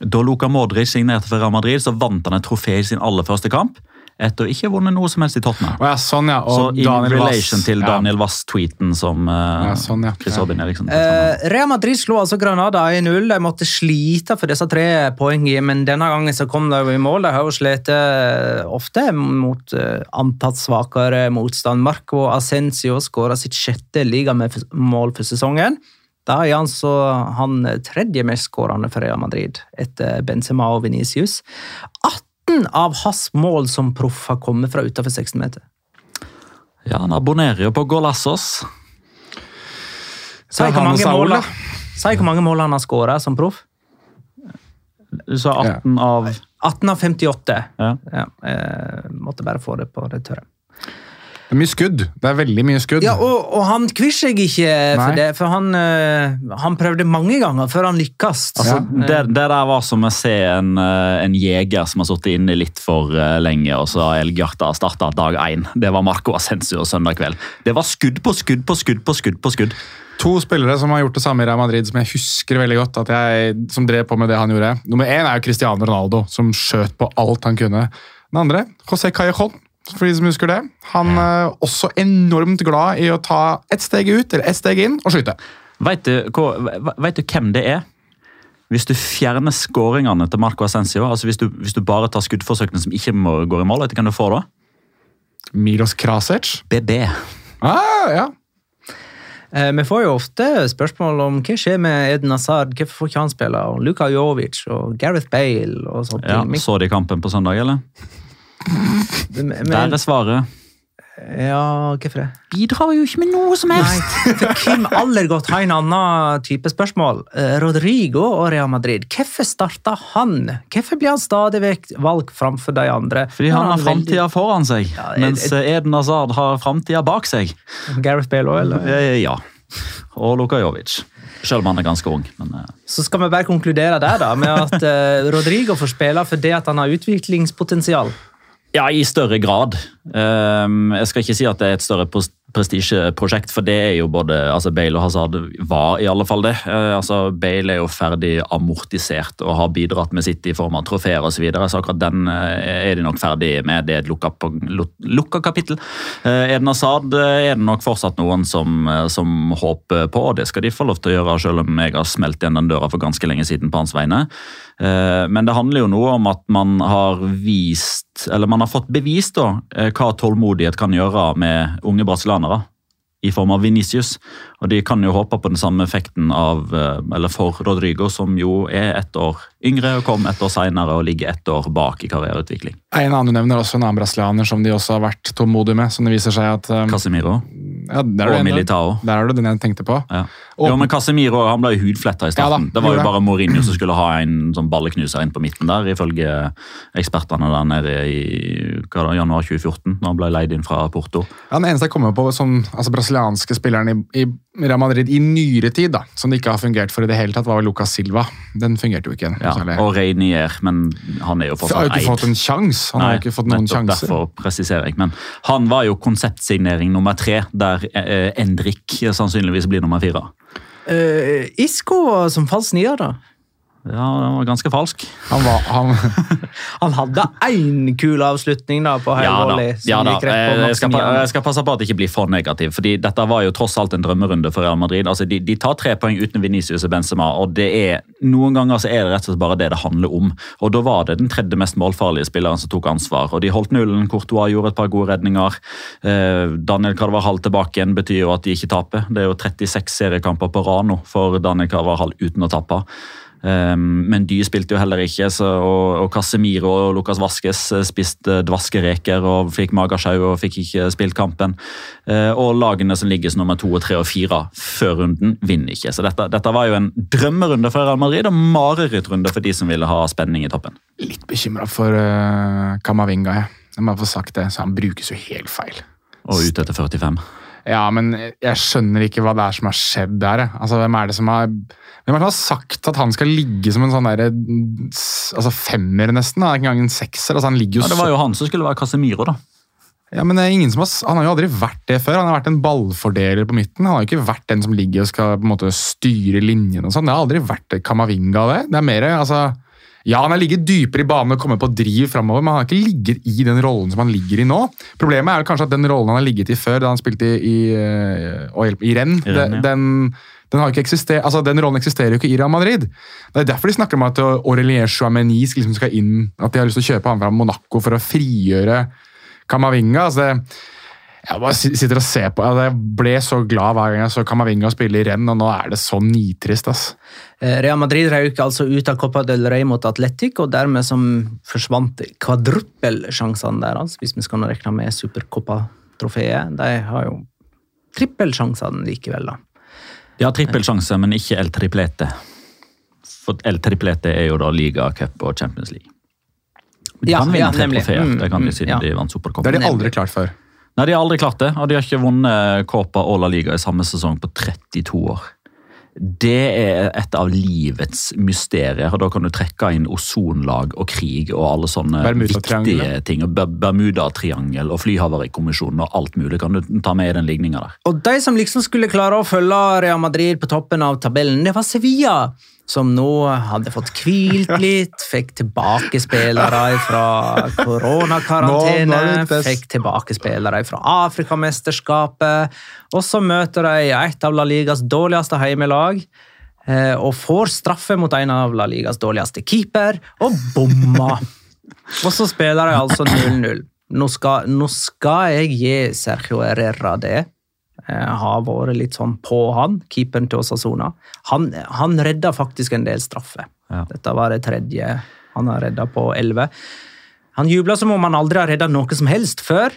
Da Luka Modric signerte for Real Madrid, så vant han et trofé i sin aller første kamp. Etter å ikke ha vunnet noe som helst i Tottenham. Å ja, sånn ja. Så Og in Daniel Wass- relation til. Daniel Wass-tweeten som uh, Ja, sånn, ja. Chris Ja. Robin Eriksen Uh, Real Madrid slo altså Granada 1-0. De måtte slite for disse tre poengene, men denne gangen så kom de i mål. De har jo slitt eh, ofte mot uh, antatt svakere motstand. Marco Ascencio skåra sitt sjette ligamål for sesongen. Da er han så han tredje mest skårende for Real Madrid, etter Benzema og Venicius. 18 av hans mål som proff har kommet fra utenfor 16 meter. Ja, han abonnerer jo på Golassos. Si hvor hvor mange mål han har skåra som proff. Du sa 18 av 18 av 58. ja. Ja, måtte bare få det på det tørre. Det er mye skudd. Det er veldig mye skudd. Ja, og, og han kvir seg ikke for Nei. det, for han, eh, han prøvde mange ganger før han lykkes. Altså, ja. det, det der var som å se en, eh, en jeger som har sittet inne litt for eh, lenge, og så har Elgjarta starta dag én. Det var Marco Ascencio søndag kveld. Det var skudd på skudd på skudd på skudd på skudd. To spillere som har gjort det samme i Real Madrid, som jeg husker veldig godt. at jeg, Som drev på med det han gjorde. Nummer én er jo Cristiano Ronaldo, som skjøt på alt han kunne. Den andre, José Callejon, for de som husker det. Han er også enormt glad i å ta ett steg ut eller ett steg inn og skyte. Vet du, hva- vet du hvem det er? Hvis du fjerner skåringene til Marco Ascencio, altså hvis du, hvis du bare tar skuddforsøkene som ikke må, går i mål, vet du hvem du får da? Milos Krasic. BB. Ah, ja. eh, vi får jo ofte spørsmål om hva skjer med Eden Hazard, hvorfor får ikke han spille, og Luka Jovic og Gareth Bale og sånt. Ja, Så de kampen på søndag, eller? Men- Der er svaret. Ja, hvorfor det? Bidrar jo ikke med noe som Nei, for Kim Allergodt har en annen type spørsmål. Eh, Rodrigo og Real Madrid, hvorfor starta han? Hvorfor blir han stadig vekk valgt framfor de andre? Fordi han har veldig- foran seg, Ja, jeg- mens Eden Hazard har framtida bak seg. Gareth Bale også, eller? Eh, Ja. Og Luka Jovic. Selv om han er ganske ung. men... eh, Så skal vi bare konkludere der da, med at eh, Rodrigo får spille fordi han har utviklingspotensial. Ja, i større grad. Ehm, jeg skal ikke si at det er et større pres- prestisjeprosjekt, for det er jo både altså Bale og Hazard var i alle fall det. Eh, altså Bale er jo ferdig amortisert og har bidratt med sitt i form av trofeer osv. Så, videre, så akkurat den eh, er de nok ferdig med. Det er et lukka, lukka kapittel. Eh, Eden Hazard er det nok fortsatt noen som, som håper på, og det skal de få lov til å gjøre, selv om jeg har smelt igjen den døra for ganske lenge siden på hans vegne. Eh, Men det handler jo noe om at man har vist, eller man har fått bevist da, eh, hva tålmodighet kan gjøre med unge brasilianere. I form av Vinicius. Og de kan jo håpe på den samme effekten av, eh, eller for Rodrigo, som jo er ett år yngre og kom ett år seinere og ligger ett år bak i karriereutvikling. En annen du nevner også en annen brasilianer som de også har vært tålmodige med. som det viser seg at... um, Casemiro ja, der, er og Militao. der er det den jeg tenkte på. Ja. Og- Jo, men Casemiro han ble jo hudfletta i Ja da, starten. det var jo det. bare Mourinho som skulle ha en sånn balleknuser inn på midten der, ifølge ekspertene der nede i da, januar 2014, da han ble leid inn fra Porto. Ja, den eneste jeg kommer på som altså, brasilianske spilleren i, i Real Madrid i nyere tid, da, som det ikke har fungert for i det hele tatt, var Lucas Silva. Den fungerte jo ikke. Ja, og Reinier, men han er jo For har fortsatt jo ikke fått en sjanse. Han har jo ikke fått noen sjanser. Derfor presiserer jeg. Men han var jo konseptsignering nummer tre, der eh, Endrik sannsynligvis blir nummer fire. Uh, Isco som falsk nier, da? Ja, den var ganske falsk. Han var, han, Han hadde én kul avslutning da på høyre Ja volley. Ja, da. på Jeg, skal, jeg skal passe på at det ikke blir for negativ, fordi dette var jo tross alt en drømmerunde for Real Madrid. Altså, de, de tar tre poeng uten Venicius og Benzema, og det er, noen ganger så er det rett og slett bare det det handler om. Og Da var det den tredje mest målfarlige spilleren som tok ansvar. og De holdt nullen, Courtois gjorde et par gode redninger. Eh, Daniel Carvajal tilbake igjen betyr jo at de ikke taper. Det er jo 36 seriekamper på rad nå for Daniel Carvajal uten å tape. Um, men de spilte jo heller ikke, så, og, og Casemiro og Lucas Vasques eh, spiste dvaskereker og fikk magesjau og fikk ikke spilt kampen. Eh, og lagene som ligger som nummer to, tre og fire før runden, vinner ikke. Så dette, dette var jo en drømmerunde for Real Madrid og marerittrunde for de som ville ha spenning i toppen. litt bekymra for uh, Kamavinga. Jeg. jeg må få sagt det, så Han brukes jo helt feil. Og ute etter 45. Ja, men jeg skjønner ikke hva det er som har skjedd der. Altså, Hvem er det som har hvem er det som har sagt at han skal ligge som en sånn der, altså femmer, nesten? da? Ikke engang en sekser. altså Han ligger jo Ja, det var jo han som skulle være Casemiro, da. Ja, men er ingen som har, Han har jo aldri vært det før. Han har vært en ballfordeler på midten. Han har jo ikke vært den som ligger og skal på en måte styre linjen. og sånn. Det har aldri vært Kamavinga, det. Det er mer, altså... Ja, han har ligget dypere i banen og kommet på driv framover, men han har ikke ligget i den rollen som han ligger i nå. Problemet er kanskje at den rollen han har ligget i før, da han spilte i, i, eh, i Rennes, I renn ja. den, den, har ikke eksistert, altså den rollen eksisterer jo ikke i Real Madrid. Det er derfor de snakker om at Aurelien Chouameni liksom skal inn, at de har lyst til å kjøpe han fra Monaco for å frigjøre Kamavinga. altså det jeg bare sitter og ser på, altså jeg ble så glad hver gang jeg så Camavinga spille i renn, og nå er det så nitrist. ass. Eh, Real Madrid røyk altså ut av Copa del Rey mot Atletic, og dermed som forsvant kvadruppelsjansene deres, hvis vi skal regne med Supercopa-trofeet. De har jo trippelsjansene likevel, da. De har trippelsjanse, men ikke El Triplete. For El Triplete er jo da liga, cup og Champions League. De Ja, kan vinne ja, tre trofeer, Mm, det kan de mm, siden ja. de vant Det har de aldri klart før. Nei, De har aldri klart det, og de har ikke vunnet Copa og La Liga i samme sesong på 32 år. Det er et av livets mysterier, og da kan du trekke inn ozonlag og krig og alle sånne viktige ting. og Ber- Bermudatriangel og flyhavarikommisjonen og alt mulig kan du ta med i den ligninga der. Og de som liksom skulle klare å følge Real Madrid på toppen av tabellen, det var Sevilla. Som nå hadde fått hvilt litt, fikk tilbake spillere fra koronakarantene, fikk tilbake spillere fra Afrikamesterskapet, og så møter de et av La Ligas dårligste heimelag, eh, og får straffe mot en av La Ligas dårligste keeper, og bomma. Og så spiller de altså 0-0. Nå nå skal jeg gi Sergio Herrera det. Jeg har vært litt sånn på han, keeperen til Osasona. Han, han redda faktisk en del straffe. Ja. Dette var det tredje han har redda på elleve. Han jubla som om han aldri har redda noe som helst før,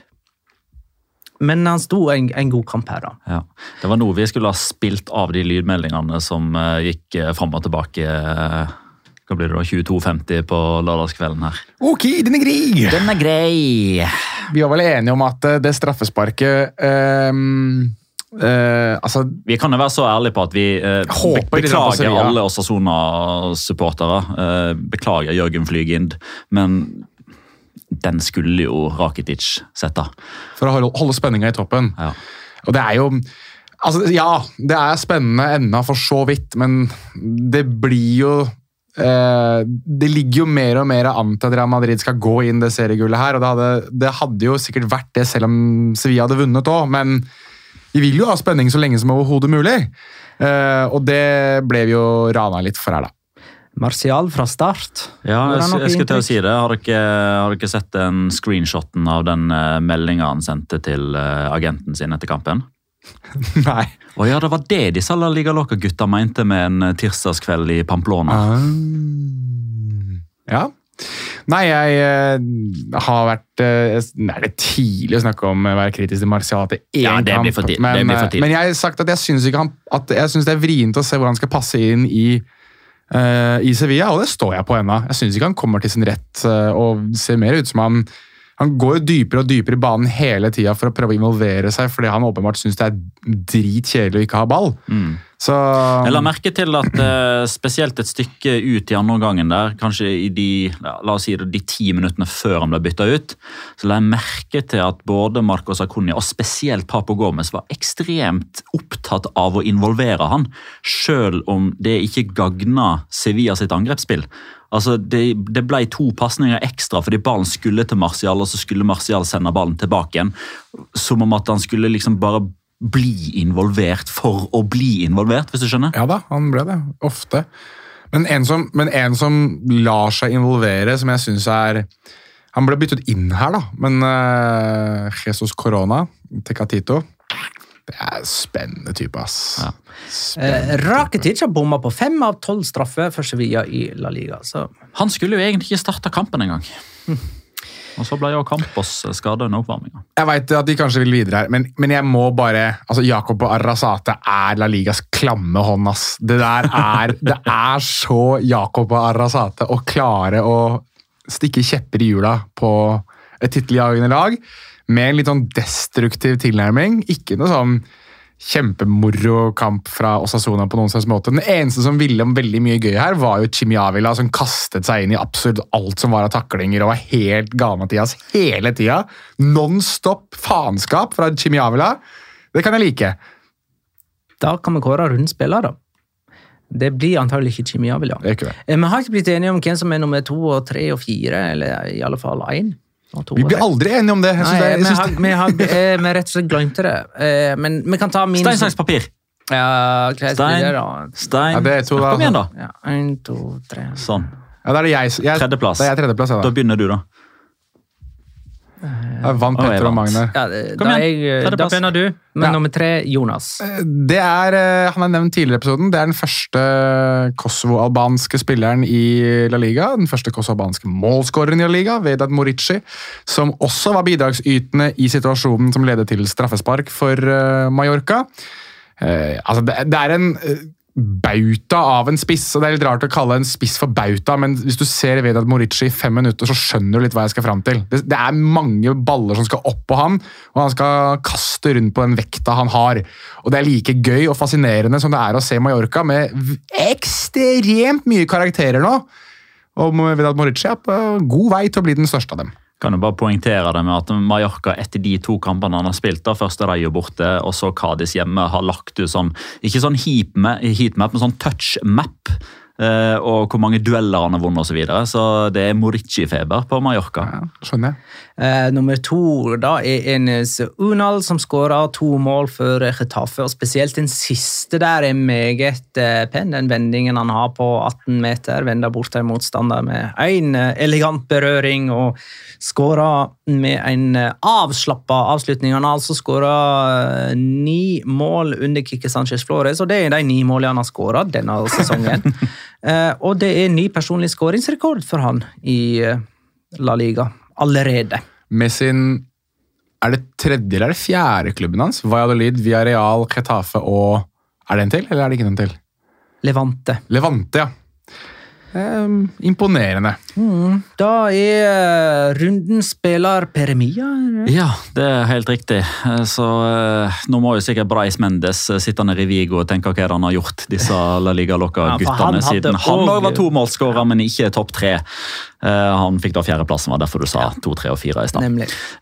men han sto en, en god kamp her, da. Ja. Det var noe vi skulle ha spilt av de lydmeldingene som eh, gikk uh, fram og tilbake. eh, hva blir det da? 22.50 på lørdagskvelden her. Ok, den er grei! Den er grei! Vi var vel enige om at eh, det straffesparket ehm, eh, Altså, Vi kan jo være så ærlige på at vi uh, beklager alle Osasuna-supportere. Uh, beklager Jørgen Flygind, men den skulle jo Rakitic sette. for å holde, holde spenninga i toppen. Ja. Og det er jo Altså, ja, det er spennende ennå, for så vidt, men det blir jo eh, Det ligger jo mer og mer an til at Real Madrid skal gå inn det seriegullet her. og Det hadde, det hadde jo sikkert vært det selv om Sevilla hadde vunnet òg, men vi vil jo ha spenning så lenge som overhodet mulig. Uh, og det ble vi jo rana litt for her, da. Martial fra start. Ja, jeg, jeg, jeg skulle til å si det. Har dere, har dere sett den screenshoten av den uh, meldinga han sendte til uh, agenten sin etter kampen? Nei. Å ja, det var det disse La Liga Loca-gutta mente med en tirsdagskveld i Pamplona. Uh, Ja. Nei, jeg eh, har vært eh, det er tidlig å snakke om å være kritisk til Martial etter én Ja, det blir for tid- Men, det blir for eh, tidlig. men jeg har sagt at jeg syns det er vrient å se hvor han skal passe inn i uh, i Sevilla, og det står jeg på ennå. Jeg syns ikke han kommer til sin rett uh, og ser mer ut som han han går jo dypere og dypere i banen hele tida for å prøve å involvere seg, fordi han åpenbart syns det er dritkjedelig å ikke ha ball. Mm. Så Jeg la merke til at eh, spesielt et stykke ut i andre omgangen der, kanskje i de, la oss si det, de ti minuttene før han ble bytta ut, så la jeg merke til at både Marcos Acuña og spesielt Papo Gomez var ekstremt opptatt av å involvere han, selv om det ikke gagna Sevilla sitt angrepsspill. Altså, det, det ble to pasninger ekstra fordi ballen skulle til Martial, og så skulle Martial sende ballen tilbake igjen. Som om at han skulle liksom bare bli involvert for å bli involvert, hvis du skjønner? Ja da, han ble det. Ofte. Men en som, men en som lar seg involvere, som jeg syns er Han ble byttet inn her, da, men uh, Jesus Corona, Tecatito Det er spennende type, ass. Ja. Eh, Rakitic har bomma på fem av tolv straffer for Sevilla i La Liga. Så Han skulle jo egentlig ikke starta kampen engang. Og så ble jo Campos skada under oppvarminga. Jeg veit at de kanskje vil videre her, men, men jeg må bare altså og Arrazate er La Ligas klamme hånd, ass. Det der er, det er så Jacob Arrazate å klare å stikke kjepper i hjula på et titteljagende lag med en litt sånn destruktiv tilnærming. Ikke noe sånn kjempemoro kamp fra Osasona på noen slags måte. Den eneste som ville om veldig mye gøy her, var jo Chimi Avila, som kastet seg inn i absolutt alt som var av taklinger og var helt gal-Mathias hele tida. Non stop faenskap fra Chimi Avila. Det kan jeg like. da kan vi kåre rundens spiller, da. Det blir antagelig ikke Chimi Avila. Det ikke det. Eh, Vi har ikke blitt enige om hvem som er nummer to og tre og fire, eller i alle fall én. Vi blir aldri enige om det. Nei, det, jeg vi, synes har, vi, har, vi rett og slett glemt det. Eh, Men vi kan ta min Stein, saks, papir. Ja, greit, Stein. det da. Stein. Ja, det er to, da. Kom igjen, da. Ja, en, to, tre. Sånn. ja, da er det jeg, jeg Tredjeplass. Da er jeg tredjeplass, Da da. begynner du, da. Jeg vant Petter og vant. Magne. Ja, Kom da, igjen. jeg, da Tredjeplass. begynner du, men Ja. nummer tre Jonas. Det er, eh, Han er nevnt tidligere i episoden. Det er den første kosovo-albanske spilleren i La Liga. Den første kosovo-albanske målskåreren i La Liga, Vedat Morici, som også var bidragsytende i situasjonen som ledet til straffespark for eh, Mallorca. Eh, altså det, det er en eh, bauta av en spiss, og det er litt rart å kalle en spiss for bauta, men hvis du ser Vedat Morici i fem minutter, så skjønner du litt hva jeg skal fram til. Det, det er mange baller som skal opp på han, og han skal kaste rundt på den vekta han har. Og det er like gøy og fascinerende som det er å se Mallorca med ekstremt mye karakterer nå. Og Vedat Morici er på god vei til å bli den største av dem. Kan jo bare poengtere det med at Mallorca etter de to kampene han har spilt, da, først er de jo borte, og så Kadis hjemme, har lagt ut sånn Ikke sånn heatmap, men sånn touchmap. Eh, og hvor mange dueller han har vunnet osv. Så, videre. så det er Morici-feber på Mallorca. Ja, skjønner jeg. Eh, nummer to da er Enes Unal, som skåra to mål for Getafe. og Spesielt den siste der er meget eh, pen. Den vendingen han har på 18 meter. Vender bort en motstander med én eh, elegant berøring og skåra med en avslappa avslutning. Han har altså skåra ni mål under Kikki Sanchez Flores, og det er de ni målene han har skåra denne sesongen. Eh, og det er ny personlig skåringsrekord for han i La Liga allerede. Med sin Er det tredje eller er det fjerde klubben hans? Valladolid, Villarreal, Getafe og Er det en til, eller er det ikke en til? Levante. Levante, ja. Ehm, imponerende. Da er runden spiller Peremia. eller? Ja, det er helt riktig. Eh, Så eh, nå må jo sikkert Breis Mendes eh, sitte nede i Vigo og tenke hva han har gjort, disse La Liga-lokka-guttene, ja, siden han òg var tomålsskårer, men ikke topp tre. Eh, Han fikk da fjerdeplassen, var derfor du sa to, tre og fire i stad.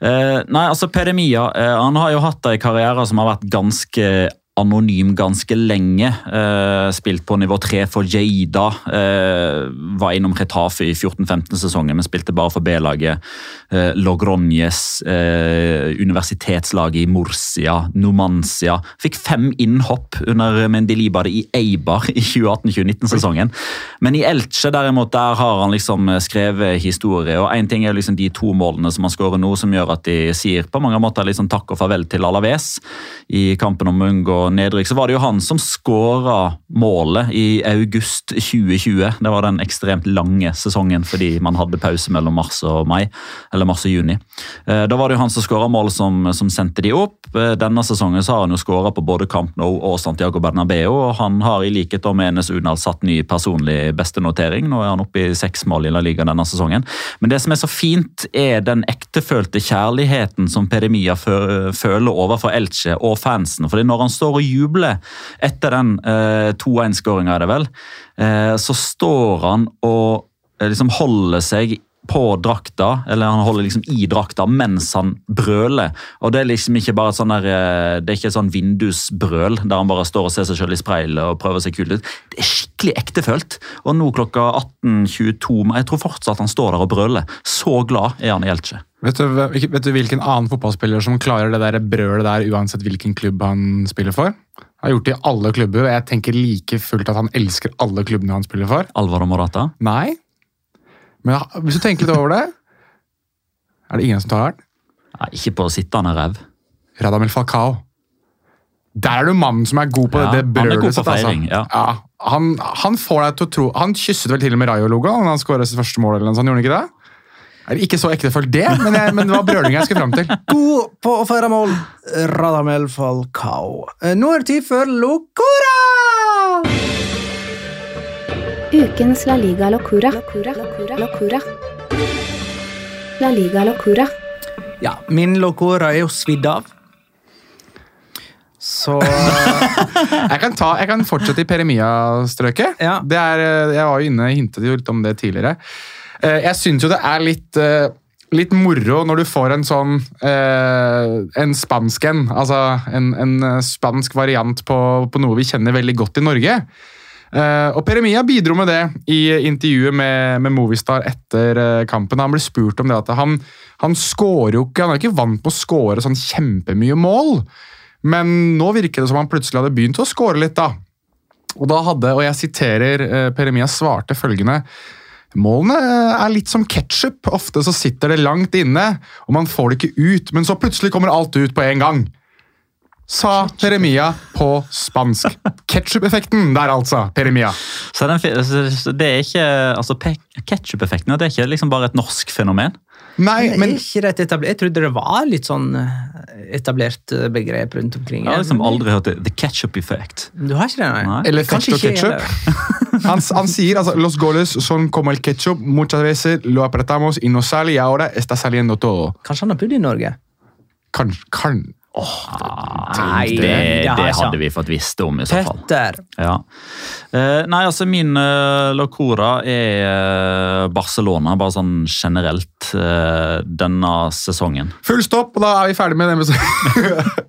Eh, nei, altså Peremia eh, han har jo hatt en karriere som har vært ganske anonym ganske lenge. Eh, spilt på nivå tre for Jeida. Eh, var innom Retafe i 14-15-sesongen, men spilte bare for B-laget. Eh, Logronjes, eh, universitetslaget i Morsia, Numancia. Fikk fem innhopp under Mendilibade i Eibar i 2018-2019-sesongen. Men i Elche derimot, der har han liksom skrevet historie. og Én ting er liksom de to målene som han skårer nå, som gjør at de sier på mange måter liksom takk og farvel til Alaves i kampen om å unngå nedrykk. Så var det jo han som skåra målet i august 2020. Det var den ekstremt lange sesongen fordi man hadde pause mellom mars og mai. Eller mars og juni. Eh, Da var det jo han som skåra målet som, som sendte de opp. Eh, Denne sesongen så har han jo skåra på både Camp Nou og Santiago Bernabeu, og han har i likhet med Enes Unal satt ny personlig bestenotering. Nå er han oppe i seks mål i La Liga denne sesongen. Men det som er så fint, er den ektefølte kjærligheten som Peremia føler overfor Elche og fansen. Fordi når han står står og jubler etter den eh, 2-1-skåringa, er det vel, eh, så står han og eh, liksom holder seg på drakta, eller han holder liksom i drakta mens han brøler. Og Det er liksom ikke bare sånn der, eh, det er ikke sånn vindusbrøl der han bare står og ser seg selv i speilet og prøver seg kul ut. Det er skikkelig ektefølt. Og nå klokka 18.22 Jeg tror fortsatt han står der og brøler. Så glad er han i Elche. Vet du, vet du hvilken annen fotballspiller som klarer det der brølet der uansett hvilken klubb han spiller for? Han har gjort det i alle klubber, og jeg tenker like fullt at han elsker alle klubbene han spiller for. Alvaro Morata? Nei. Men ja, hvis du tenker litt over det Er det ingen som tar den? Nei, ikke på sittende rev. Radamel Falcao. Der er du mannen som er god på Ja, det brølet sitt, altså. feiring, ja. han, han får deg til å tro Han kysset vel til og med Rayo-logoen når han skåret sitt første mål. eller noe sånt, gjorde han ikke det? Er ikke så ektefølt det, men, jeg, men det var brølinga jeg skulle fram til. God på å feire mål, Radamel Falcao. Eh, Nå er det tid for Locora! Ukens La Liga Locura. Locura. Locura. Locura. La Liga Locura. Ja, min Locora er jo svidd av. Så Jeg kan, ta, jeg kan fortsette i Peremia-strøket. Ja. Det er, eh, jeg var jo inne, hintet jo litt om det tidligere. Eh, Jeg syns jo det er litt, eh, litt moro når du får en sånn eh, En spansk en. Altså en, en spansk variant på, på noe vi kjenner veldig godt i Norge. Eh, og Peremia bidro med det i intervjuet med, med Movistar etter eh, kampen. Han ble spurt om det at han, han skårer jo ikke Han er ikke vant med å score sånn kjempemye mål. Men nå virker det som han plutselig hadde begynt å score litt, da. Og da hadde, og jeg siterer, eh, Peremia svarte følgende Målene er litt som ketsjup. Ofte så sitter det langt inne, og man får det ikke ut, men så plutselig kommer alt ut på en gang. Sa Peremia på spansk. Ketsjup-effekten der, altså. Peremia. Så den, så det er ikke, altså Ketsjup-effekten det er ikke liksom bare et norsk fenomen. Nei, men, men ikke rett etablert, Jeg trodde det var litt sånn eh, etablert eh, begrep rundt omkring. Jeg har liksom aldri hørt det. The ketchup effect. Du har ikke det, nei? Nei. Eller Kanskje ketchup. Han, han sier altså Los goles son como el ketchup. Muchas veces lo apretamos y no sale, y ahora está saliendo todo. Kanskje han har bodd i Norge? Kan, kan. Nei, det, det det hadde vi fått visst om, i så fall. Petter. Ja. Eh, nei, altså min uh, locora er eh, Barcelona, bare sånn generelt eh, denne sesongen. Full stopp, og da er vi ferdig med den.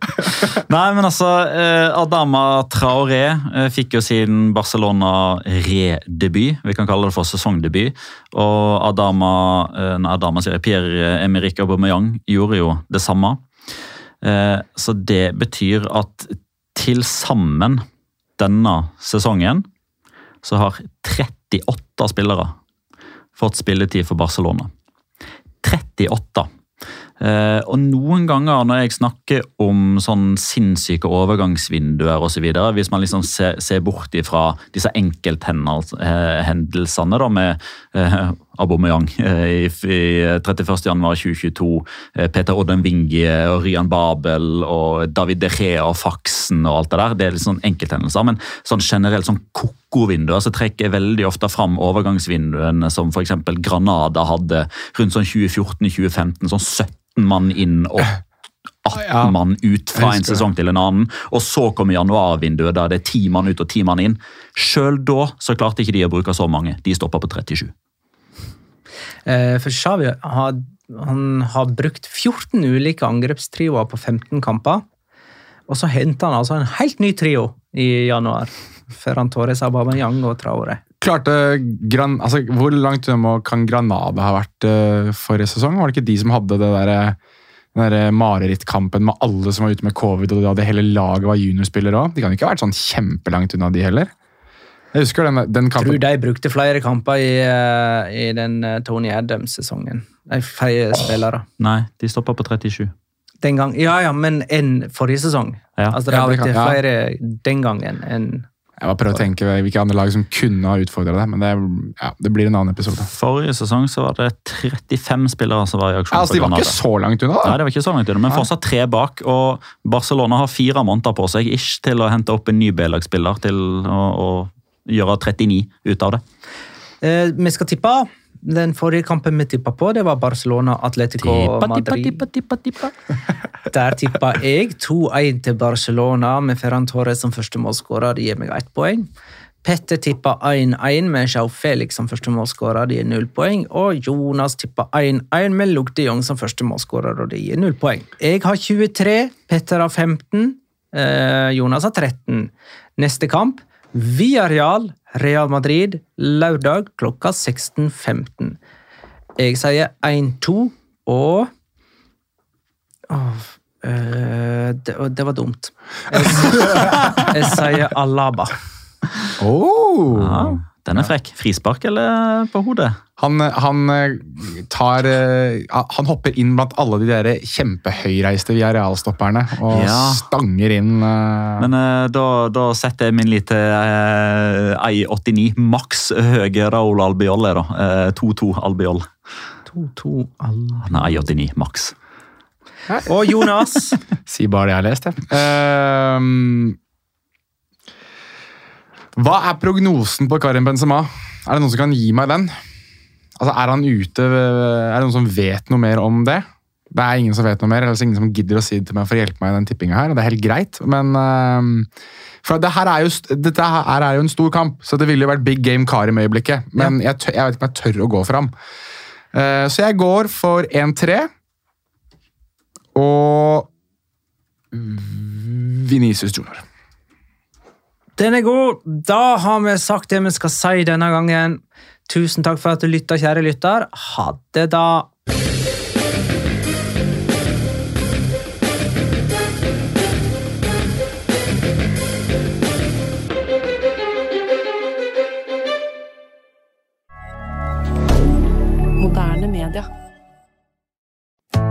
Nei, men altså, eh, Adama Traoré eh, fikk jo sin Barcelona-redebut. Vi kan kalle det for sesongdebut. Og Adama, eh, nei, Adama sier jeg, Pierre-Emerick Aubameyang gjorde jo det samme. Eh, så det betyr at til sammen denne sesongen så har 38 spillere fått spilletid for Barcelona. 38. Eh, og noen ganger når jeg snakker om sånn sinnssyke overgangsvinduer osv., hvis man liksom ser, ser bort ifra disse enkelthendelsene da med eh, Aubameyang eh, i, i 31.1.2022, Peter Peter Oddenvingi og Ryan Babel og David De Gea og Faxen og alt det der, det er litt sånn enkelthendelser. Men sånn generelt sånn koko-vinduer så trekker jeg veldig ofte fram overgangsvinduene som f.eks. Granada hadde rundt sånn 2014-2015. sånn 17 mann inn og 18 mann ut fra en sesong til en annen. Og så kommer januarvinduet der det er 10 mann ut og 10 mann inn. Sjøl da så klarte ikke de å bruke så mange. De stoppa på 37. Eh, For Xavi har, har brukt 14 ulike angrepstrioer på 15 kamper. Og så henta han altså en helt ny trio i januar. Ferran Torres, Aubameyang og Traore. Klarte Gran, altså, Hvor langt unna kan Granada ha vært uh, forrige sesong? Var det ikke de som hadde det der, den der marerittkampen med alle som var ute med covid, og det hele laget var juniorspillere òg? De kan ikke ha vært sånn kjempelangt unna, de heller. Jeg husker den, den Tror de brukte flere kamper i, eh, i den eh, Tony Adams-sesongen. De feie spillere. Nei, de stoppa på 37. Den gang, ja, ja, men enn forrige sesong. Ja. Altså, de Ja, det brukte kan- ja. flere den gangen enn Jeg bare prøver å tenke hvilke andre lag som kunne ha utfordra det, men det, ja, det blir en annen episode. Forrige sesong så var det 35 spillere som var i aksjon. Ja, altså, de var ikke så langt unna, da. Nei, det var ikke så langt unna, men fortsatt tre bak. Og Barcelona har fire måneder på seg ish, til å hente opp en ny B-lagsspiller til å, å gjøre 39 ut av det. Eh, vi skal tippe. Den forrige kampen vi tippa på, det var Barcelona-Atletico Tippa, tippa, Madrid. tippa, tippa, tippa. Der tippa jeg 2-1 til Barcelona med Ferran Torres som første målskårer. Det gir meg ett poeng. Petter tippa 1-1 med Jao Felix som første målskårer. Det gir null poeng. Og Jonas tippa 1-1 med Luke de Jong som første målskårer, og det gir null poeng. Jeg har 23, Petter har 15, eh, Jonas har 13. Neste kamp Villarreal, Real Madrid, lørdag klokka 16.15. Jeg sier 1-2 og oh. Uh, det, det var dumt. Jeg, jeg sier Alaba. Oh. Ja, den er frekk. Frispark eller på hodet? Han, han, eh, tar, eh, han hopper inn blant alle de der kjempehøyreiste via realstopperne og Ja. stanger inn uh... Men uh, da, da setter jeg min lite uh, I89 Maks høye Raoul Albiol. er da. Eh, 2-2 Albiol. 2-2 Alaba. Nei, 89 maks. Og Jonas. Si bare det jeg har lest, jeg. Ehm, hva er prognosen på Karim Benzema? Er det noen som kan gi meg den? Altså, Er han ute? Er det noen som vet noe mer om det? Det er ingen som vet noe mer, eller ingen som gidder å si det til meg for å hjelpe meg i den tippinga her. og Det er helt greit, men uh, for det her er jo, Dette her er jo en stor kamp, så det ville jo vært big game Karim-øyeblikket. Men jeg, tør, jeg vet ikke om jeg tør å gå fram. Uh, så jeg går for 1-3. Og Vinicius Junior. Den er god. Da har vi sagt det vi skal si denne gangen. Tusen takk for at du lytta, kjære lytter. Ha det, da.